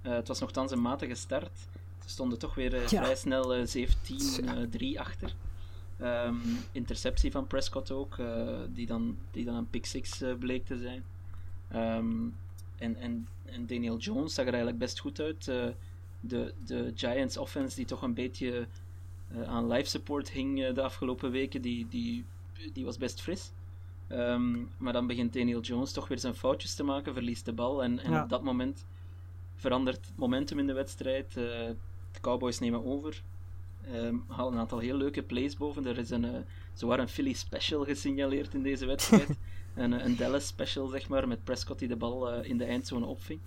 Eh, het was nogthans een matige start. Ze stonden toch weer eh, Ja. vrij snel eh, 17-3 achter. Ehm, interceptie van Prescott ook, die, dan, die dan een pick six bleek te zijn. Ehm, en, en, en Daniel Jones zag er eigenlijk best goed uit. De, de Giants offense die toch een beetje eh, aan life support hing eh, de afgelopen weken, die, die, die was best fris. Ehm, maar dan begint Daniel Jones toch weer zijn foutjes te maken, verliest de bal. En, en Ja. op dat moment verandert het momentum in de wedstrijd. Eh, de Cowboys nemen over. Ehm halen een aantal heel leuke plays boven. Er is een, zowaar een Philly special gesignaleerd in deze wedstrijd. een, een Dallas special, zeg maar, met Prescott die de bal in de eindzone opving.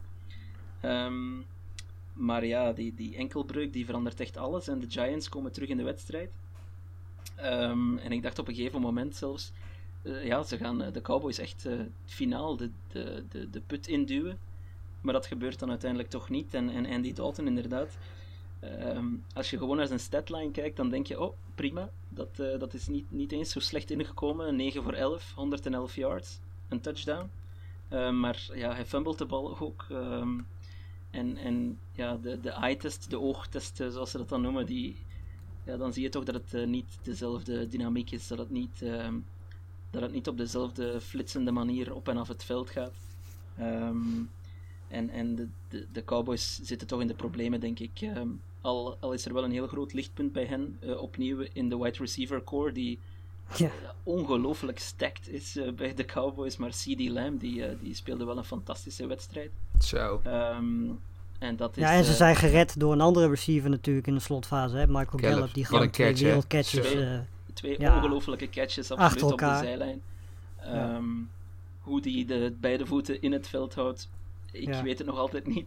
Ehm, maar ja, die, die enkelbreuk die verandert echt alles. En de Giants komen terug in de wedstrijd. Ehm, en ik dacht op een gegeven moment zelfs, eh, ja, ze gaan eh, de Cowboys echt eh finaal de, de, de, put induwen. Maar dat gebeurt dan uiteindelijk toch niet. En, en Andy Dalton, inderdaad. ehm, als je gewoon naar zijn statline kijkt, dan denk je: oh prima, dat, dat is niet, niet eens zo slecht ingekomen. 9 voor 11, 111 yards, een touchdown. Ehm, maar ja, hij fumbled de bal ook. ehm, en, en ja, de, de eye-test, de oogtest, eh, zoals ze dat dan noemen, die, ja, dan zie je toch dat het eh, niet dezelfde dynamiek is. Dat het niet, ehm, dat het niet op dezelfde flitsende manier op en af het veld gaat. Ehm, en en de, de, de Cowboys zitten toch in de problemen, denk ik. Ehm, al, al is er wel een heel groot lichtpunt bij hen, eh, opnieuw in de wide receiver core, die Ja. ongelooflijk stacked is eh, bij de Cowboys. Maar CD Lamb, die, eh, die speelde wel een fantastische wedstrijd. Zo. Ehm, en dat is, Ja, en ze eh, zijn gered door een andere receiver natuurlijk in de slotfase. Hè? Michael Gallup. Gallup, die gewoon twee wereldcatches... Eh, Twee Ja. ongelofelijke catches Achter absoluut op de elkaar. zijlijn. Ja. Ehm, Hoe die de beide voeten in het veld houdt, ik Ja. weet het nog altijd niet.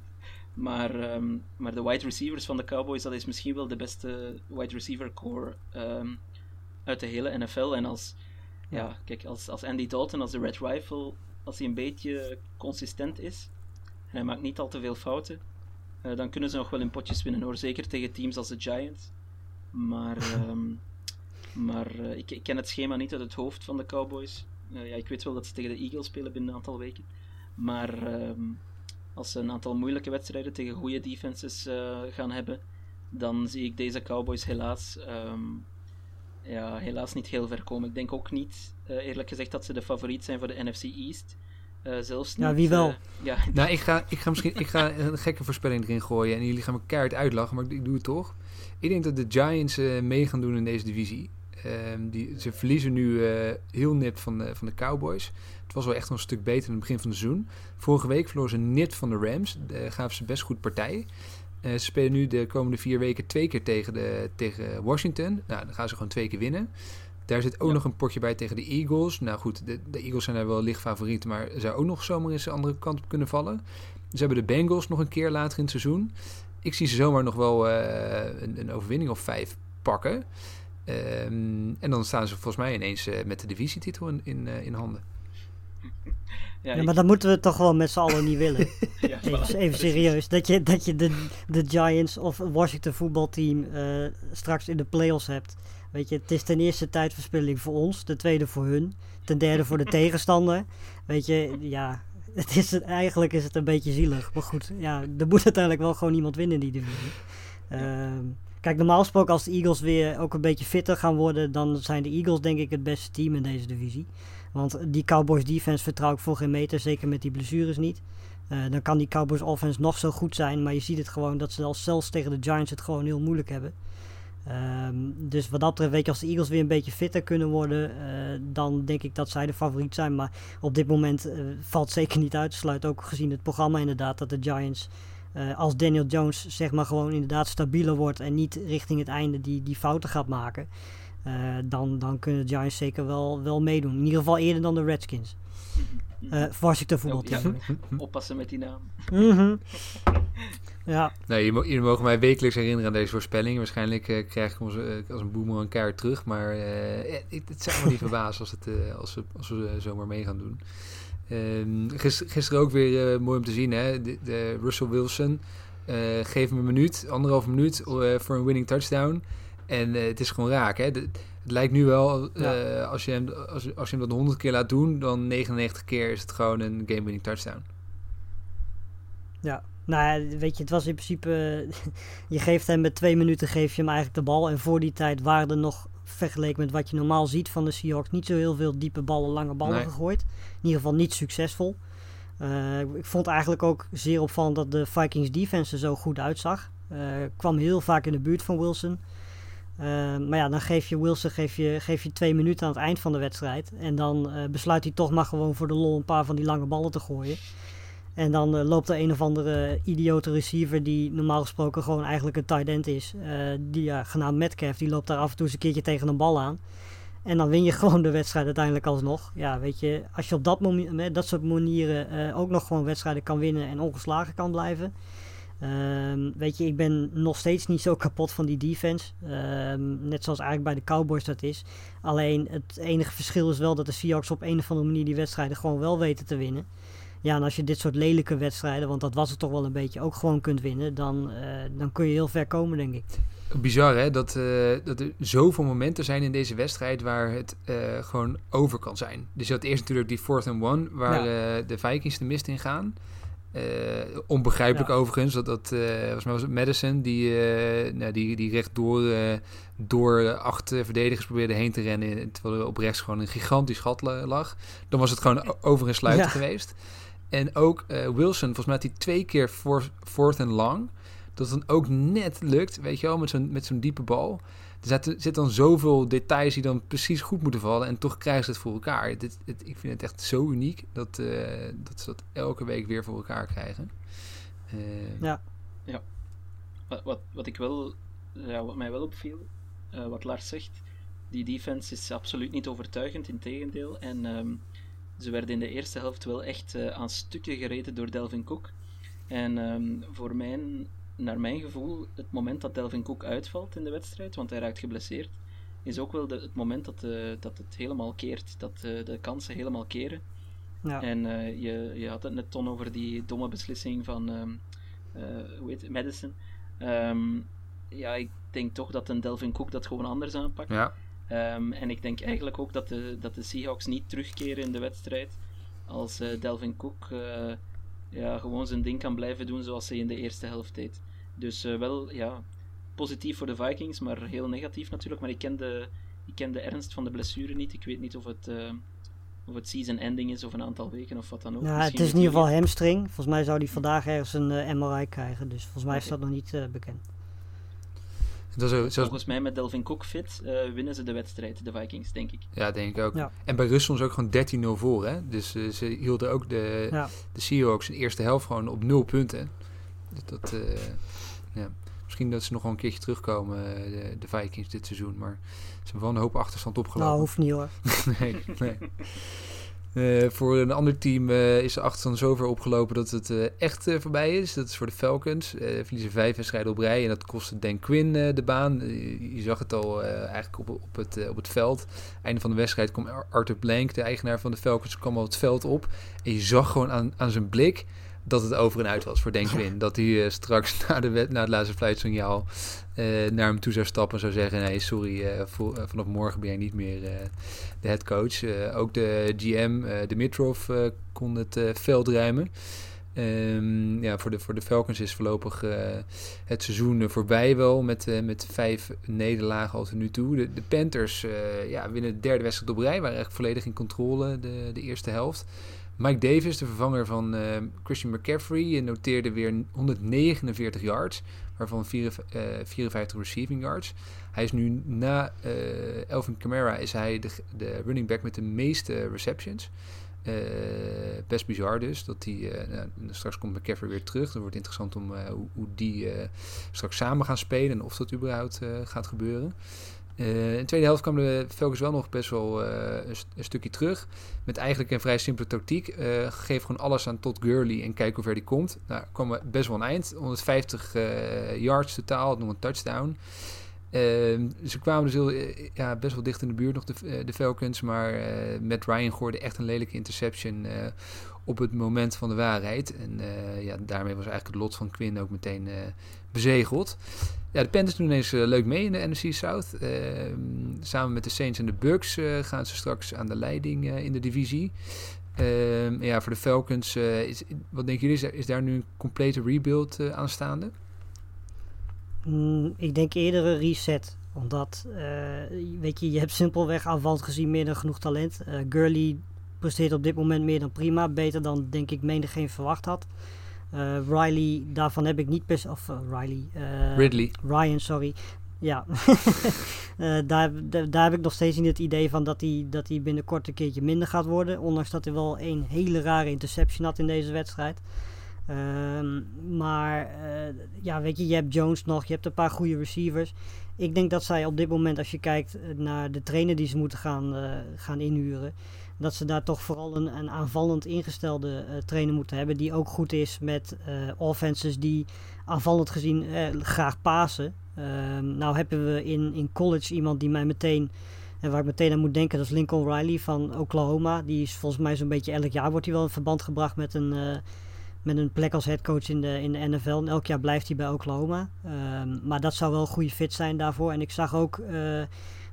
Maar, ehm, maar de wide receivers van de Cowboys, dat is misschien wel de beste wide receiver core ehm, uit de hele NFL. En als, ja. Ja. kijk, als, als Andy Dalton, als de Red Rifle, als hij een beetje consistent is hij maakt niet al te veel fouten, eh, dan kunnen ze nog wel in potjes winnen hoor. Zeker tegen teams als de Giants. Maar, ehm, maar eh, ik, ik ken het schema niet uit het hoofd van de Cowboys. Eh, ja, ik weet wel dat ze tegen de Eagles spelen binnen een aantal weken. Maar ehm, als ze een aantal moeilijke wedstrijden tegen goede defenses gaan hebben, dan zie ik deze Cowboys helaas, ehm, ja, helaas niet heel ver komen. Ik denk ook niet, eerlijk gezegd, dat ze de favoriet zijn voor de NFC East. Eh, zelfs Ja, niet, wie wel? eh, ja, Nou, ik ga, ik ga misschien ik ga een gekke voorspelling erin gooien. En jullie gaan me keihard uitlachen, maar ik, ik doe het toch. Ik denk dat de Giants eh, mee gaan doen in deze divisie. Ehm, die, ze verliezen nu eh, heel nip van de, van de Cowboys. Het was wel echt nog een stuk beter in het begin van het seizoen. Vorige week verloren ze nit van de Rams. Daar gaven ze best goed partij. Eh, ze spelen nu de komende vier weken twee keer tegen, de, tegen Washington. Nou, dan gaan ze gewoon twee keer winnen. Daar zit ook Ja. nog een potje bij tegen de Eagles. Nou goed, de, de Eagles zijn daar wel licht favoriet, maar zou ook nog zomaar eens de andere kant op kunnen vallen. Ze hebben de Bengals nog een keer later in het seizoen. Ik zie ze zomaar nog wel eh, een, een overwinning of vijf pakken. Ehm, en dan staan ze volgens mij ineens eh, met de divisietitel in, in, eh, in handen. ja, maar dat moeten we toch wel met z'n allen niet willen. ja, Even, even serieus. Dat je, dat je de, de Giants of Washington voetbalteam eh, straks in de playoffs hebt. Weet je, het is ten eerste tijdverspilling voor ons. Ten tweede voor hun. Ten derde voor de tegenstander. Weet je, ja. Het is, het- eigenlijk is het een beetje zielig. Maar goed, ja, er moet uiteindelijk wel gewoon iemand winnen in die divisie. Ehm, kijk, normaal gesproken als de Eagles weer ook een beetje fitter gaan worden, dan zijn de Eagles denk ik het beste team in deze divisie. Want die Cowboys defense vertrouw ik voor geen meter, zeker met die blessures niet. Eh, dan kan die Cowboys offense nog zo goed zijn, maar je ziet het gewoon dat ze al zelfs tegen de Giants het gewoon heel moeilijk hebben. Ehm, dus wat dat betreft, weet je, als de Eagles weer een beetje fitter kunnen worden, eh, dan denk ik dat zij de favoriet zijn. Maar op dit moment eh, valt zeker niet uit te sluiten, ook gezien het programma inderdaad, dat de Giants, eh, als Daniel Jones zeg maar gewoon inderdaad stabieler wordt en niet richting het einde die, die fouten gaat maken, dan, dan kunnen de Giants zeker wel, wel meedoen. In ieder geval eerder dan de Redskins. Eh Washington voetbalteam. Ja. oppassen met die naam. Mhm. Ja, Nee, jullie, mo- jullie mogen mij wekelijks herinneren aan deze voorspelling. Waarschijnlijk eh, krijg ik ons eh, als een boemer een keer terug. Maar eh, ik- het zou me niet verbazen als, het, als, we, als we zomaar mee gaan doen. Ehm, gister- gisteren ook weer mooi om te zien. Hè? De, de Russell Wilson geeft hem een minuut, anderhalf minuut voor een winning touchdown. En het is gewoon raak. Hè? De- het lijkt nu wel, als, je hem, als, als je hem dat 100 keer laat doen, dan 99 keer is het gewoon een game-winning touchdown. ja. Nou ja, weet je, het was in principe... je geeft hem met twee minuten geef je hem eigenlijk de bal. En voor die tijd waren er nog, vergeleken met wat je normaal ziet van de Seahawks... niet zo heel veel diepe ballen, lange ballen Nee. gegooid. In ieder geval niet succesvol. Eh, ik vond eigenlijk ook zeer opvallend dat de Vikings defense er zo goed uitzag. Eh, kwam heel vaak in de buurt van Wilson. Eh, maar ja, dan geef je Wilson geef je, geef je twee minuten aan het eind van de wedstrijd. En dan besluit hij toch maar gewoon voor de lol een paar van die lange ballen te gooien. En dan eh, loopt er een of andere idiote receiver die normaal gesproken gewoon eigenlijk een tight end is. eh, die genaamd Metcalf, die loopt daar af en toe eens een keertje tegen een bal aan. En dan win je gewoon de wedstrijd uiteindelijk alsnog. Ja, weet je, als je op dat, momi- met dat soort manieren eh, ook nog gewoon wedstrijden kan winnen en ongeslagen kan blijven. Ehm, weet je, ik ben nog steeds niet zo kapot van die defense. Ehm, net zoals eigenlijk bij de Cowboys dat is. Alleen het enige verschil is wel dat de Seahawks op een of andere manier die wedstrijden gewoon wel weten te winnen. Ja, en als je dit soort lelijke wedstrijden, want dat was het toch wel een beetje, ook gewoon kunt winnen, dan, eh, dan kun je heel ver komen, denk ik. Bizar hè, dat, eh, dat er zoveel momenten zijn in deze wedstrijd waar het eh, gewoon over kan zijn. Dus je had eerst natuurlijk die fourth and one, waar de Vikings de mist in gaan. Onbegrijpelijk Ja. overigens, dat, dat volgens mij was het Madison die, eh, nou, die, die rechtdoor door acht verdedigers probeerde heen te rennen, terwijl er op rechts gewoon een gigantisch gat la- lag. Dan was het gewoon over en sluiten Ja. geweest. En ook eh, Wilson, volgens mij had hij twee keer four- fourth and long dat het dan ook net lukt, weet je wel, met zo'n, met zo'n diepe bal. Er zitten zit dan zoveel details die dan precies goed moeten vallen en toch krijgen ze het voor elkaar. Dit, het, ik vind het echt zo uniek dat, eh, dat ze dat elke week weer voor elkaar krijgen. Eh, Ja. Wat, wat, wat ik wel, ja, wat mij wel opviel, eh, wat Lars zegt, die defense is absoluut niet overtuigend, in tegendeel. En ehm, ze werden in de eerste helft wel echt eh, aan stukken gereden door Delvin Cook. En ehm, voor mijn, naar mijn gevoel, het moment dat Delvin Cook uitvalt in de wedstrijd, want hij raakt geblesseerd, is ook wel de, het moment dat, eh, dat het helemaal keert. Dat eh, de kansen helemaal keren. Ja. En eh, je, je had het net ton over die domme beslissing van ehm eh, hoe heet het, Madison. Ehm, ja, ik denk toch dat een Delvin Cook dat gewoon anders aanpakt. ja, Ehm, en ik denk eigenlijk ook dat de, dat de Seahawks niet terugkeren in de wedstrijd als eh, Delvin Cook eh, ja, gewoon zijn ding kan blijven doen zoals hij in de eerste helft deed. Dus eh, wel ja, positief voor de Vikings, maar heel negatief natuurlijk. Maar ik ken de, ik ken de ernst van de blessure niet. Ik weet niet of het, of het season ending is of een aantal weken of wat dan ook. Ja, het is in ieder geval hamstring. Volgens mij zou hij vandaag ergens een MRI krijgen. Dus volgens mij is dat nog niet bekend. Dat is zoals, Volgens mij met Delvin Cook fit eh, winnen ze de wedstrijd, de Vikings, denk ik. ja, denk ik ook. Ja. En bij Rust stond ze ook gewoon 13-0 voor, hè? Dus eh, ze hielden ook de, Ja. de Seahawks in de eerste helft gewoon op nul punten. Dus dat, eh, ja. Misschien dat ze nog wel een keertje terugkomen, de, de Vikings, dit seizoen. Maar ze hebben wel een hoop achterstand opgelopen. Nou, hoeft niet hoor. nee, nee. Eh, voor een ander team eh, is de achterstand zover opgelopen dat het eh, echt voorbij is. Dat is voor de Falcons. Verliezen vijf wedstrijden op rij en dat kostte Dan Quinn de baan. Je zag het al eigenlijk op, op, het, op het veld. Einde van de wedstrijd kwam Ar- Arthur Blank, de eigenaar van de Falcons, kwam al het veld op. En je zag gewoon aan, aan zijn blik dat het over en uit was voor Dan Quinn. Dat hij straks na, de na het laatste fluitsignaal naar hem toe zou stappen en zou zeggen... nee, sorry, eh, eh, vanaf morgen ben jij niet meer eh, de headcoach. Eh ook de GM, eh Dimitrov, eh, kon het eh, veld ruimen. Ehm, ja, voor de, voor de Falcons is voorlopig eh, het seizoen eh, voorbij wel met, eh, met vijf nederlagen al tot nu toe. De, de Panthers eh, ja, winnen de derde wedstrijd op rij, waren eigenlijk volledig in controle de, de eerste helft. Mike Davis, de vervanger van eh, Christian McCaffrey, eh, noteerde weer 149 yards, waarvan 54, eh, 54 receiving yards. Hij is nu na eh Elvin Kamara is hij de, de running back met de meeste receptions. Eh, best bizar dus. Dat die, nou, straks komt McCaffrey weer terug. Dan wordt interessant om hoe, hoe die straks samen gaan spelen en of dat überhaupt gaat gebeuren. Uh, in de tweede helft kwamen de Falcons wel nog best wel een, een, stukje terug. Met eigenlijk een vrij simpele tactiek. geef gewoon alles aan tot Gurley en kijk hoe ver die komt. Nou, kwam best wel een eind. 150 yards totaal, nog een touchdown. Ehm, ze kwamen dus heel, eh, ja, best wel dicht in de buurt nog, de, eh, de Falcons. Maar uh, Matt Ryan gooide echt een lelijke interception op het moment van de waarheid. En ja, daarmee was eigenlijk het lot van Quinn ook meteen bezegeld. Ja, de Panthers doen ineens leuk mee in de NFC South. Ehm, samen met de Saints en de Bucks gaan ze straks aan de leiding in de divisie. Ehm, ja, voor de Falcons, is, wat denken jullie, is, daar nu een complete rebuild aanstaande? Mm, ik denk eerder een reset. Omdat, weet je, je hebt simpelweg aanvallend gezien meer dan genoeg talent. Uh, Gurley presteert op dit moment meer dan prima. Beter dan, denk ik, menig geen verwacht had. Uh, Riley, daarvan heb ik niet best... Of Riley. Ridley. Ryan, sorry. Ja, daar, daar, daar, heb ik nog steeds niet het idee van dat hij, dat hij binnenkort een keertje minder gaat worden. Ondanks dat hij wel een hele rare interception had in deze wedstrijd. Um, maar ja, weet je, je hebt Jones nog, je hebt een paar goede receivers. Ik denk dat zij op dit moment, als je kijkt eh, naar de trainer die ze moeten gaan, gaan inhuren, dat ze daar toch vooral een, een aanvallend ingestelde uh, trainer moeten hebben. Die ook goed is met offenses die aanvallend gezien graag pasen. Um, nou hebben we in, in college iemand die mij meteen en waar ik meteen aan moet denken, dat is Lincoln Riley van Oklahoma. Die is volgens mij zo'n beetje elk jaar wordt hij wel in verband gebracht met een, met een plek als headcoach in de, in de NFL. En elk jaar blijft hij bij Oklahoma. Um, maar dat zou wel een goede fit zijn daarvoor. En ik zag ook uh,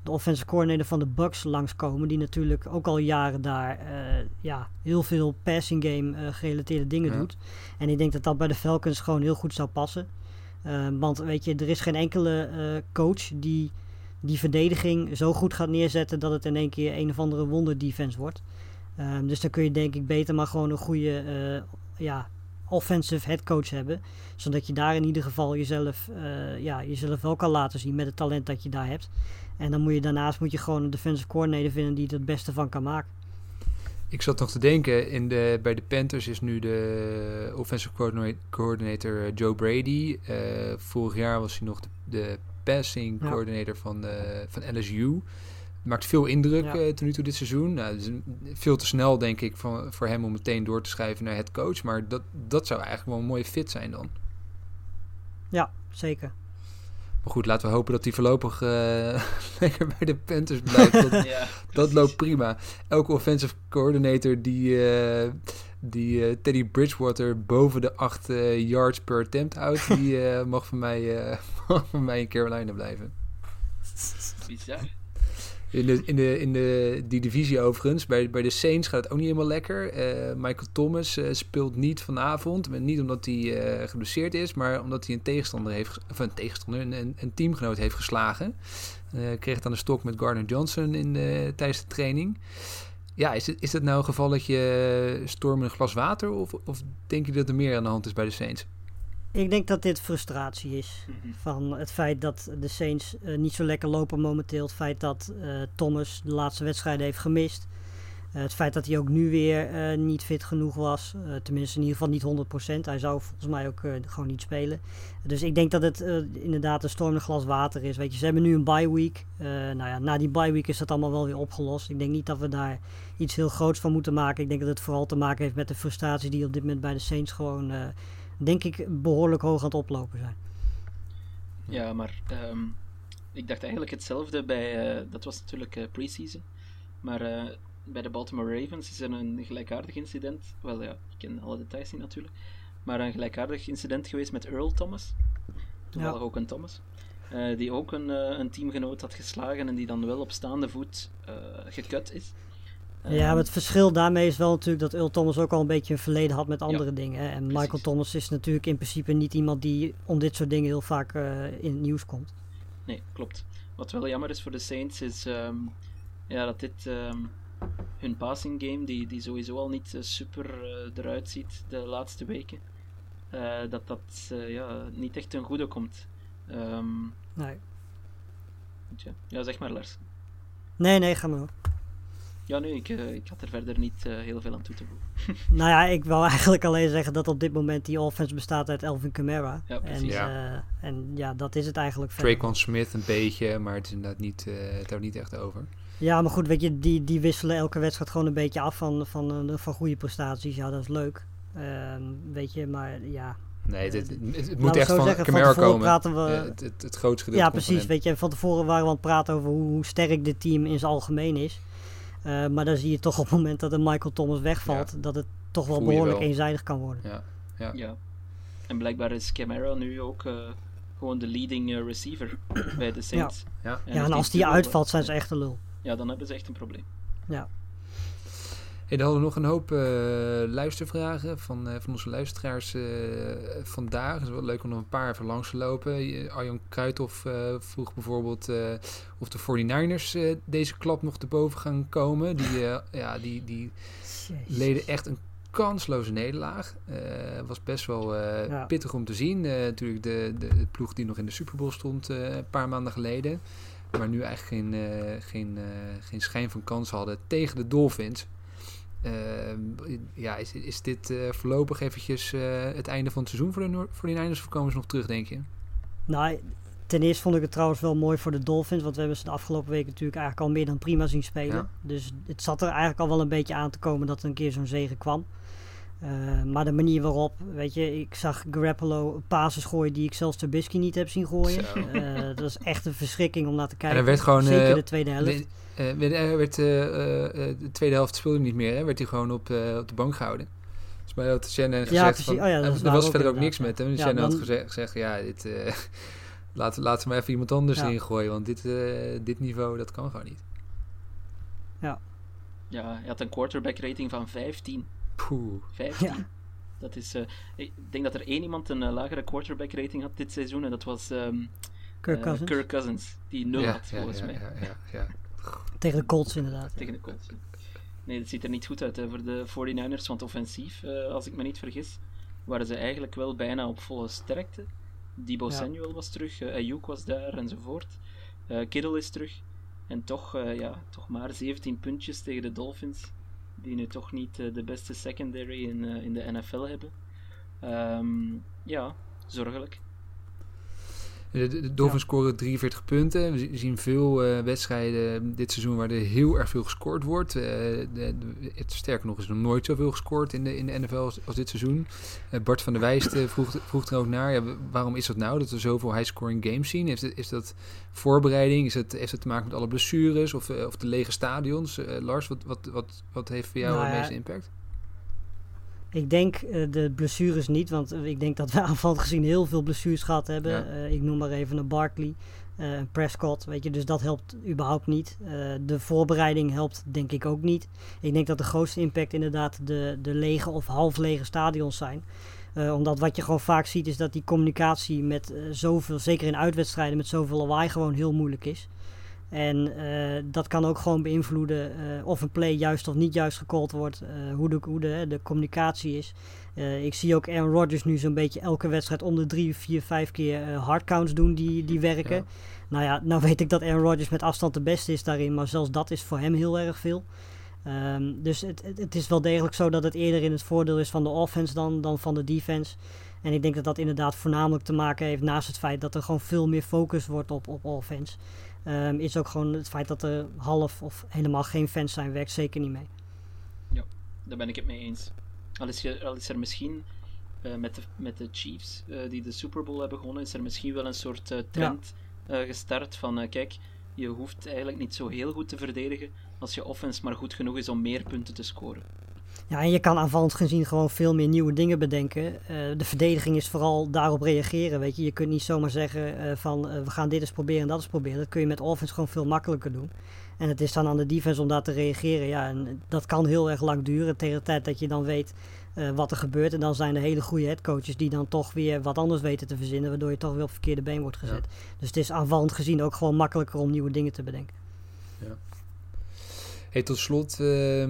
de offensive coordinator van de Bucks langskomen. Die natuurlijk ook al jaren daar uh, ja, heel veel passing game uh, gerelateerde dingen ja. doet. En ik denk dat dat bij de Falcons gewoon heel goed zou passen. Um, want weet je, er is geen enkele coach die die verdediging zo goed gaat neerzetten dat het in één keer een of andere wonder defense wordt. Um, dus dan kun je denk ik beter maar gewoon een goede ja, offensive head coach hebben. Zodat je daar in ieder geval jezelf, ja, jezelf wel kan laten zien met het talent dat je daar hebt. En dan moet je daarnaast moet je gewoon een defensive coordinator vinden die er het beste van kan maken. Ik zat nog te denken, in de, bij de Panthers is nu de offensive coordinator eh, Joe Brady. Uh, vorig jaar was hij nog de, de passing ja. coordinator van, de, van LSU maakt veel indruk ja. uh, tot nu toe dit seizoen. Nou, is veel te snel, denk ik, van, voor hem om meteen door te schrijven naar het coach. Maar dat, dat zou eigenlijk wel een mooie fit zijn dan. Ja, zeker. Maar goed, laten we hopen dat hij voorlopig uh, lekker bij de Panthers blijft. Dat, ja, dat loopt prima. Elke offensive coordinator die, uh, die uh, Teddy Bridgewater boven de 8 yards per attempt houdt, die mag, van mij, mag van mij in Carolina blijven. Bizar. In, de, in, de, in de, die divisie overigens, bij, bij de Saints gaat het ook niet helemaal lekker. Uh, Michael Thomas uh, speelt niet vanavond. Niet omdat hij uh, geblesseerd is, maar omdat hij een tegenstander heeft, of een tegenstander, een, een teamgenoot heeft geslagen. kreeg het aan de stok met Gardner Johnson in de, tijdens de training. Ja, is het, is het nou een geval dat je storm een glas water? Of, of denk je dat er meer aan de hand is bij de Saints? Ik denk dat dit frustratie is. Mhm. Van het feit dat de Saints uh, niet zo lekker lopen momenteel. Het feit dat uh, Thomas de laatste wedstrijden heeft gemist. Uh, het feit dat hij ook nu weer niet fit genoeg was. tenminste in ieder geval niet 100%. Hij zou volgens mij ook gewoon niet spelen. Dus ik denk dat het inderdaad een stormend glas water is. Weet je, ze hebben nu een bye week. nou ja, na die bye week is dat allemaal wel weer opgelost. Ik denk niet dat we daar iets heel groots van moeten maken. Ik denk dat het vooral te maken heeft met de frustratie die op dit moment bij de Saints gewoon denk ik, behoorlijk hoog aan het oplopen zijn. Ja, maar um, ik dacht eigenlijk hetzelfde bij, uh, dat was natuurlijk uh, pre-season, maar uh, bij de Baltimore Ravens is er een gelijkaardig incident, wel ja, ik ken alle details niet natuurlijk, maar een gelijkaardig incident geweest met Earl Thomas, toevallig ja. ook een Thomas, die ook een, een teamgenoot had geslagen en die dan wel op staande voet gekut is. Ja, maar het verschil daarmee is wel natuurlijk dat Earl Thomas ook al een beetje een verleden had met andere dingen. En Michael Thomas is natuurlijk in principe niet iemand die om dit soort dingen heel vaak uh, in het nieuws komt. Nee, klopt. Wat wel jammer is voor de Saints is um, ja, dat dit um, hun passing game, die, die sowieso al niet uh, super uh, eruit ziet de laatste weken, dat dat ja, niet echt ten goede komt. Um, nee. Ja, zeg maar Lars. Nee, nee, ga maar. Ja, nee, ik, uh, ik had er verder niet uh, heel veel aan toe te voegen. nou ja, ik wil eigenlijk alleen zeggen dat op dit moment die offense bestaat uit Elvin Kamara. Ja, precies. En ja, uh, en ja dat is het eigenlijk. Traquan Smith een beetje, maar het is inderdaad niet, het houdt niet echt over. Ja, maar goed, weet je, die, die wisselen elke wedstrijd gewoon een beetje af van, van, van goede prestaties. Ja, dat is leuk. Ehm, weet je, maar ja, Nee, het, het, het, moet echt van zeggen, Camaro van komen. Praten we, het, het, het grootste gedeelte Ja, precies. Weet je, van tevoren waren we aan het praten over hoe, hoe sterk dit team in zijn algemeen is. Uh, maar dan zie je toch op het moment dat een Michael Thomas wegvalt, ja. dat het toch wel behoorlijk wel. eenzijdig kan worden. Ja. Ja. ja. En blijkbaar is Camara nu ook uh, gewoon de leading receiver bij de Saints. Ja, en, ja, en als die uitvalt, zijn ze echt een lul. Ja, dan hebben ze echt een probleem. Ja. Hey, er hadden nog een hoop uh, luistervragen van, uh, van onze luisteraars uh, vandaag. Het is wel leuk om nog een paar even langs te lopen. Arjan Kruithoff vroeg bijvoorbeeld of de 49ers deze klap nog te boven gaan komen. Die, ja, die, die leden echt een kansloze nederlaag. was best wel ja. pittig om te zien. natuurlijk de, de, de, ploeg die nog in de Super Bowl stond een paar maanden geleden. Maar nu eigenlijk geen, geen, geen schijn van kans hadden tegen de Dolphins. Uh, ja, is, is dit uh, voorlopig eventjes uh, het einde van het seizoen voor de, voor de Niners of komen ze nog terug, denk je? Nou, ten eerste vond ik het trouwens wel mooi voor de Dolphins, want we hebben ze de afgelopen weken natuurlijk eigenlijk al meer dan prima zien spelen. Ja. Dus het zat er eigenlijk al wel een beetje aan te komen dat er een keer zo'n zegen kwam. Uh, maar de manier waarop, weet je, ik zag Garoppolo passes gooien die ik zelfs Trubisky niet heb zien gooien. Uh, dat was echt een verschrikking om naar te kijken. En er werd gewoon, Zeker uh, de tweede helft. De, werd, de tweede helft speelde niet meer, hè? werd hij gewoon op, op de bank gehouden. Dus mij had Shannon gezegd, ja, precies. van, oh, ja, dat er was verder ook niks met hem. Dus ja, Shannon dan, had gezegd, gezegd ja, dit, laat, laat ze maar even iemand anders Ja. erin gooien, want dit, dit niveau, dat kan gewoon niet. Ja. Ja, hij had een quarterback rating van 15. Poeh. 15. Ja. Dat is, uh, ik denk dat er één iemand een uh, lagere quarterback rating had dit seizoen en dat was um, Kirk, Cousins. Kirk Cousins, die nul ja, had ja, volgens ja, mij. Ja, ja, ja. Tegen de Colts inderdaad. Tegen de Colts. Nee, dat ziet er niet goed uit hè, voor de 49ers, want offensief, uh, als ik me niet vergis, waren ze eigenlijk wel bijna op volle sterkte. Debo Ja. Samuel was terug, uh, Ayuk was daar enzovoort. Uh, Kittle is terug. En toch, uh, ja, toch maar 17 puntjes tegen de Dolphins, die nu toch niet uh, de beste secondary in, uh, in de NFL hebben. Um, ja, zorgelijk. De, de, de Dolphins ja. scoren 43 punten. We zien veel uh, wedstrijden dit seizoen waar er heel erg veel gescoord wordt. Uh, de, de, het, sterker nog is er nog nooit zoveel gescoord in de, in de NFL als, als dit seizoen. Uh, Bart van der Wijst vroeg, vroeg er ook naar. Ja, waarom is dat nou dat we zoveel high-scoring games zien? Is, dat voorbereiding? Is het, heeft het te maken met alle blessures of, of de lege stadions? Lars, wat, wat, wat, wat heeft voor jou Nou de ja, meeste impact? Ik denk uh, de blessures niet, want ik denk dat we aanvallend gezien heel veel blessures gehad hebben. Ja. Uh, ik noem maar even een Barkley, een Prescott, weet je, dus dat helpt überhaupt niet. de voorbereiding helpt denk ik ook niet. Ik denk dat de grootste impact inderdaad de, de lege of half lege stadions zijn. omdat wat je gewoon vaak ziet is dat die communicatie met zoveel, zeker in uitwedstrijden, met zoveel lawaai gewoon heel moeilijk is. En uh, dat kan ook gewoon beïnvloeden uh, of een play juist of niet juist gecallt wordt. Uh, hoe de, hoe de, de communicatie is. ik zie ook Aaron Rodgers nu zo'n beetje elke wedstrijd om de drie, vier, vijf keer hardcounts doen die, die werken. Ja. Nou ja, nou weet ik dat Aaron Rodgers met afstand de beste is daarin. Maar zelfs dat is voor hem heel erg veel. Um, dus het, het, het, is wel degelijk zo dat het eerder in het voordeel is van de offense dan, dan van de defense. En ik denk dat dat inderdaad voornamelijk te maken heeft naast het feit dat er gewoon veel meer focus wordt op, op offense. Um, is ook gewoon het feit dat er half of helemaal geen fans zijn, werkt zeker niet mee. Ja, daar ben ik het mee eens. Al is, je, al is er misschien uh, met, de, met de Chiefs, uh, die de Super Bowl hebben gewonnen, is er misschien wel een soort uh, trend ja. gestart van kijk, je hoeft eigenlijk niet zo heel goed te verdedigen als je offense maar goed genoeg is om meer punten te scoren. Ja, en je kan aanvallend gezien gewoon veel meer nieuwe dingen bedenken. Uh, de verdediging is vooral daarop reageren, weet je. Je kunt niet zomaar zeggen uh, van uh, we gaan dit eens proberen en dat eens proberen. Dat kun je met offense gewoon veel makkelijker doen. En het is dan aan de defense om daar te reageren. Ja, en dat kan heel erg lang duren tegen de tijd dat je dan weet wat er gebeurt. En dan zijn er hele goede headcoaches die dan toch weer wat anders weten te verzinnen, waardoor je toch weer op het verkeerde been wordt gezet. Ja. Dus het is aanvallend gezien ook gewoon makkelijker om nieuwe dingen te bedenken. Ja. Hey, tot slot, uh,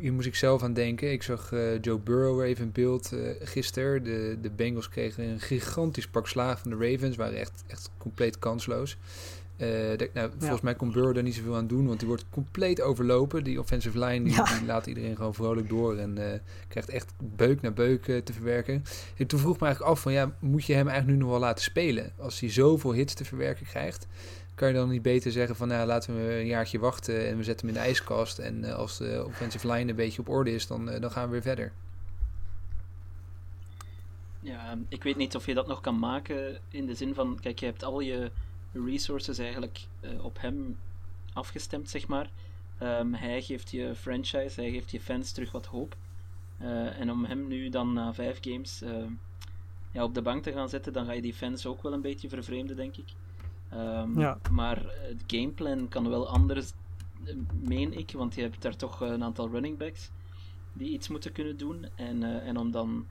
hier moest ik zelf aan denken. Ik zag uh, Joe Burrow even in beeld uh, gisteren. De, de Bengals kregen een gigantisch pak slaag van de Ravens. Waren echt, echt compleet kansloos. Eh, de- nou, volgens mij kon Burrow er niet zoveel aan doen, want die wordt compleet overlopen. Die offensive line die, Ja. die laat iedereen gewoon vrolijk door en eh, krijgt echt beuk na beuk eh, te verwerken. En toen vroeg ik me eigenlijk af van ja, moet je hem eigenlijk nu nog wel laten spelen? Als hij zoveel hits te verwerken krijgt, kan je dan niet beter zeggen van nou laten we een jaartje wachten en we zetten hem in de ijskast. En eh, als de offensive line een beetje op orde is, dan, eh, dan gaan we weer verder. Ja, ik weet niet of je dat nog kan maken in de zin van, kijk, je hebt al je resources eigenlijk eh, op hem afgestemd, zeg maar. Ehm, hij geeft je franchise, hij geeft je fans terug wat hoop. En om hem nu dan na vijf games eh, ja, op de bank te gaan zetten, dan ga je die fans ook wel een beetje vervreemden, denk ik. Ehm, Ja. Maar het gameplan kan wel anders, eh, meen ik, want je hebt daar toch eh, een aantal running backs die iets moeten kunnen doen. En, eh, en om dan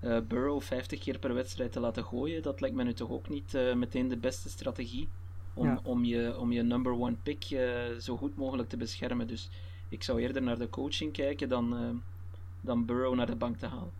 eh, Burrow 50 keer per wedstrijd te laten gooien, dat lijkt me nu toch ook niet eh, meteen de beste strategie om, Ja. om, je, om je number one pick eh, zo goed mogelijk te beschermen. Dus ik zou eerder naar de coaching kijken dan, eh, dan Burrow naar de bank te halen.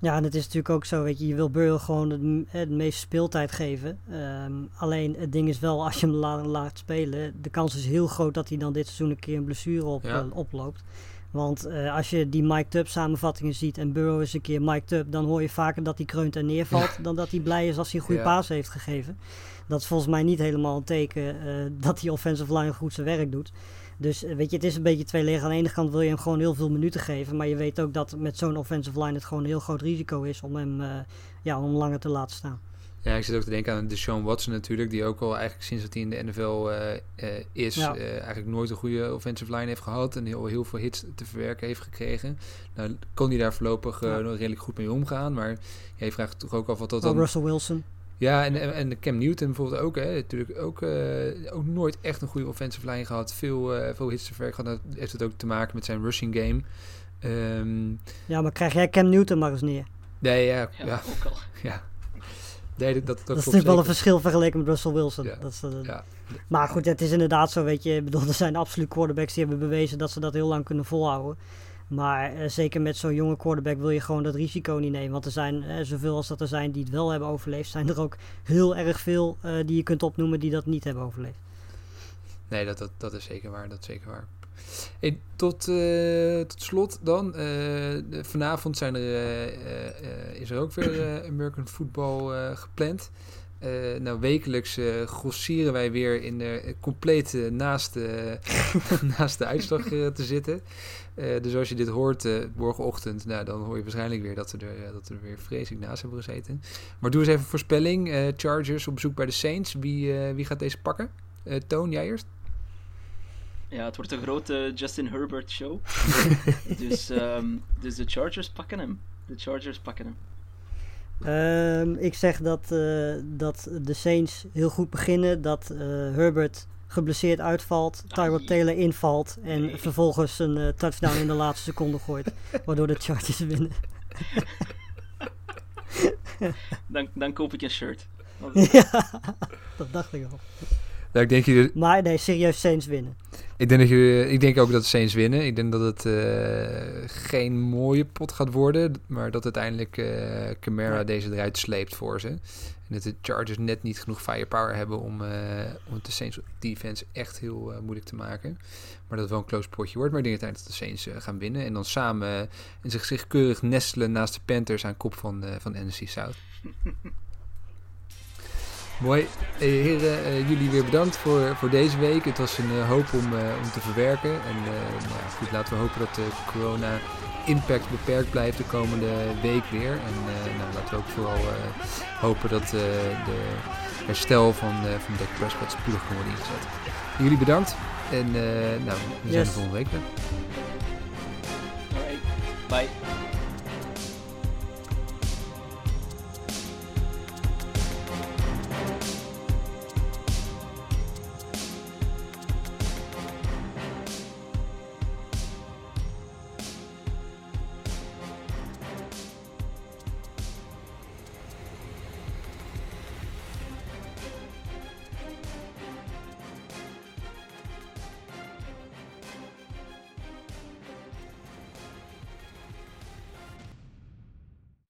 Ja, en het is natuurlijk ook zo, weet je, je wil Burrow gewoon het, meeste speeltijd geven. Ehm, alleen het ding is wel, als je hem la- laat spelen, de kans is heel groot dat hij dan dit seizoen een keer een blessure op, Ja. eh, oploopt. Want eh, als je die mic'd up samenvattingen ziet en Burrow is een keer mic'd up, dan hoor je vaker dat hij kreunt en neervalt dan dat hij blij is als hij een goede Ja. paas heeft gegeven. Dat is volgens mij niet helemaal een teken eh, dat die offensive line goed zijn werk doet. Dus eh, weet je, het is een beetje tweeledig. Aan de ene kant wil je hem gewoon heel veel minuten geven. Maar je weet ook dat met zo'n offensive line het gewoon een heel groot risico is om hem, eh, ja, om hem langer te laten staan. Ja, ik zit ook te denken aan Deshaun Watson natuurlijk, die ook al eigenlijk sinds dat hij in de NFL is, Ja. eigenlijk nooit een goede offensive line heeft gehad en heel, heel veel hits te verwerken heeft gekregen. Nou, kon hij daar voorlopig Ja. nog redelijk goed mee omgaan, maar je vraagt toch ook af wat dat dan... Russell Wilson. Ja, en, en, en Cam Newton bijvoorbeeld ook, hè, natuurlijk ook, eh, ook nooit echt een goede offensive line gehad, veel, eh, veel hits te verwerken gehad. Dat heeft het ook te maken met zijn rushing game. Ehm, Ja, maar krijg jij Cam Newton maar eens neer. nee, ja, Ja, ja, ook al. ja. Nee, dat, dat, Dat, dat is natuurlijk wel een verschil vergeleken met Russell Wilson. Ja. Dat is, eh, Ja. Maar goed, het is inderdaad zo, weet je. Ik bedoel, er zijn absoluut quarterbacks die hebben bewezen dat ze dat heel lang kunnen volhouden. Maar eh, zeker met zo'n jonge quarterback wil je gewoon dat risico niet nemen. Want er zijn, eh, zoveel als dat er zijn die het wel hebben overleefd, zijn er ook heel erg veel eh, die je kunt opnoemen die dat niet hebben overleefd. Nee, dat, dat, dat is zeker waar. Dat is zeker waar. Tot, tot slot dan. vanavond zijn er, is er ook weer American Football gepland. Nou, wekelijks eh grossieren wij weer in de complete naast, naast de uitslag te zitten. Eh, dus als je dit hoort eh, morgenochtend, nou, dan hoor je waarschijnlijk weer dat we er, eh, dat we er weer vreselijk naast hebben gezeten. Maar doe eens even een voorspelling. Eh, Chargers op bezoek bij de Saints. Wie, eh, wie gaat deze pakken? Eh, Toon, jij eerst? Ja, het wordt een grote Justin Herbert show. dus, ehm, dus de Chargers pakken hem. De Chargers pakken hem. Ehm, ik zeg dat, eh, dat de Saints heel goed beginnen. Dat eh, Herbert geblesseerd uitvalt. Tyrod. Taylor invalt. En Nee. vervolgens een eh, touchdown in de laatste seconde gooit. Waardoor de Chargers winnen. Dan, dan koop ik een shirt. Ja, dat dacht ik al. Nou, ik denk, je, Maar nee, serieus Saints winnen. ik, denk dat je, ik denk ook dat de Saints winnen. Ik denk dat het eh, geen mooie pot gaat worden. Maar dat uiteindelijk eh Camara Ja. deze eruit sleept voor ze. En dat de Chargers net niet genoeg firepower hebben om, eh, om het de Saints defense echt heel eh, moeilijk te maken. Maar dat het wel een close potje wordt. Maar ik denk uiteindelijk dat de Saints eh, gaan winnen. En dan samen en zich, zich keurig nestelen naast de Panthers aan kop van, van NFC South. Mooi. Eh, heren, jullie weer bedankt voor, voor deze week. Het was een hoop om, om te verwerken. En nou ja, goed, laten we hopen dat de corona impact beperkt blijft de komende week weer. En eh, nou, laten we ook vooral eh, hopen dat eh, de herstel van, eh van Dak Prescott spoedig kan worden ingezet. Jullie bedankt. En eh, nou, we zijn Yes. er volgende week weer. Bye.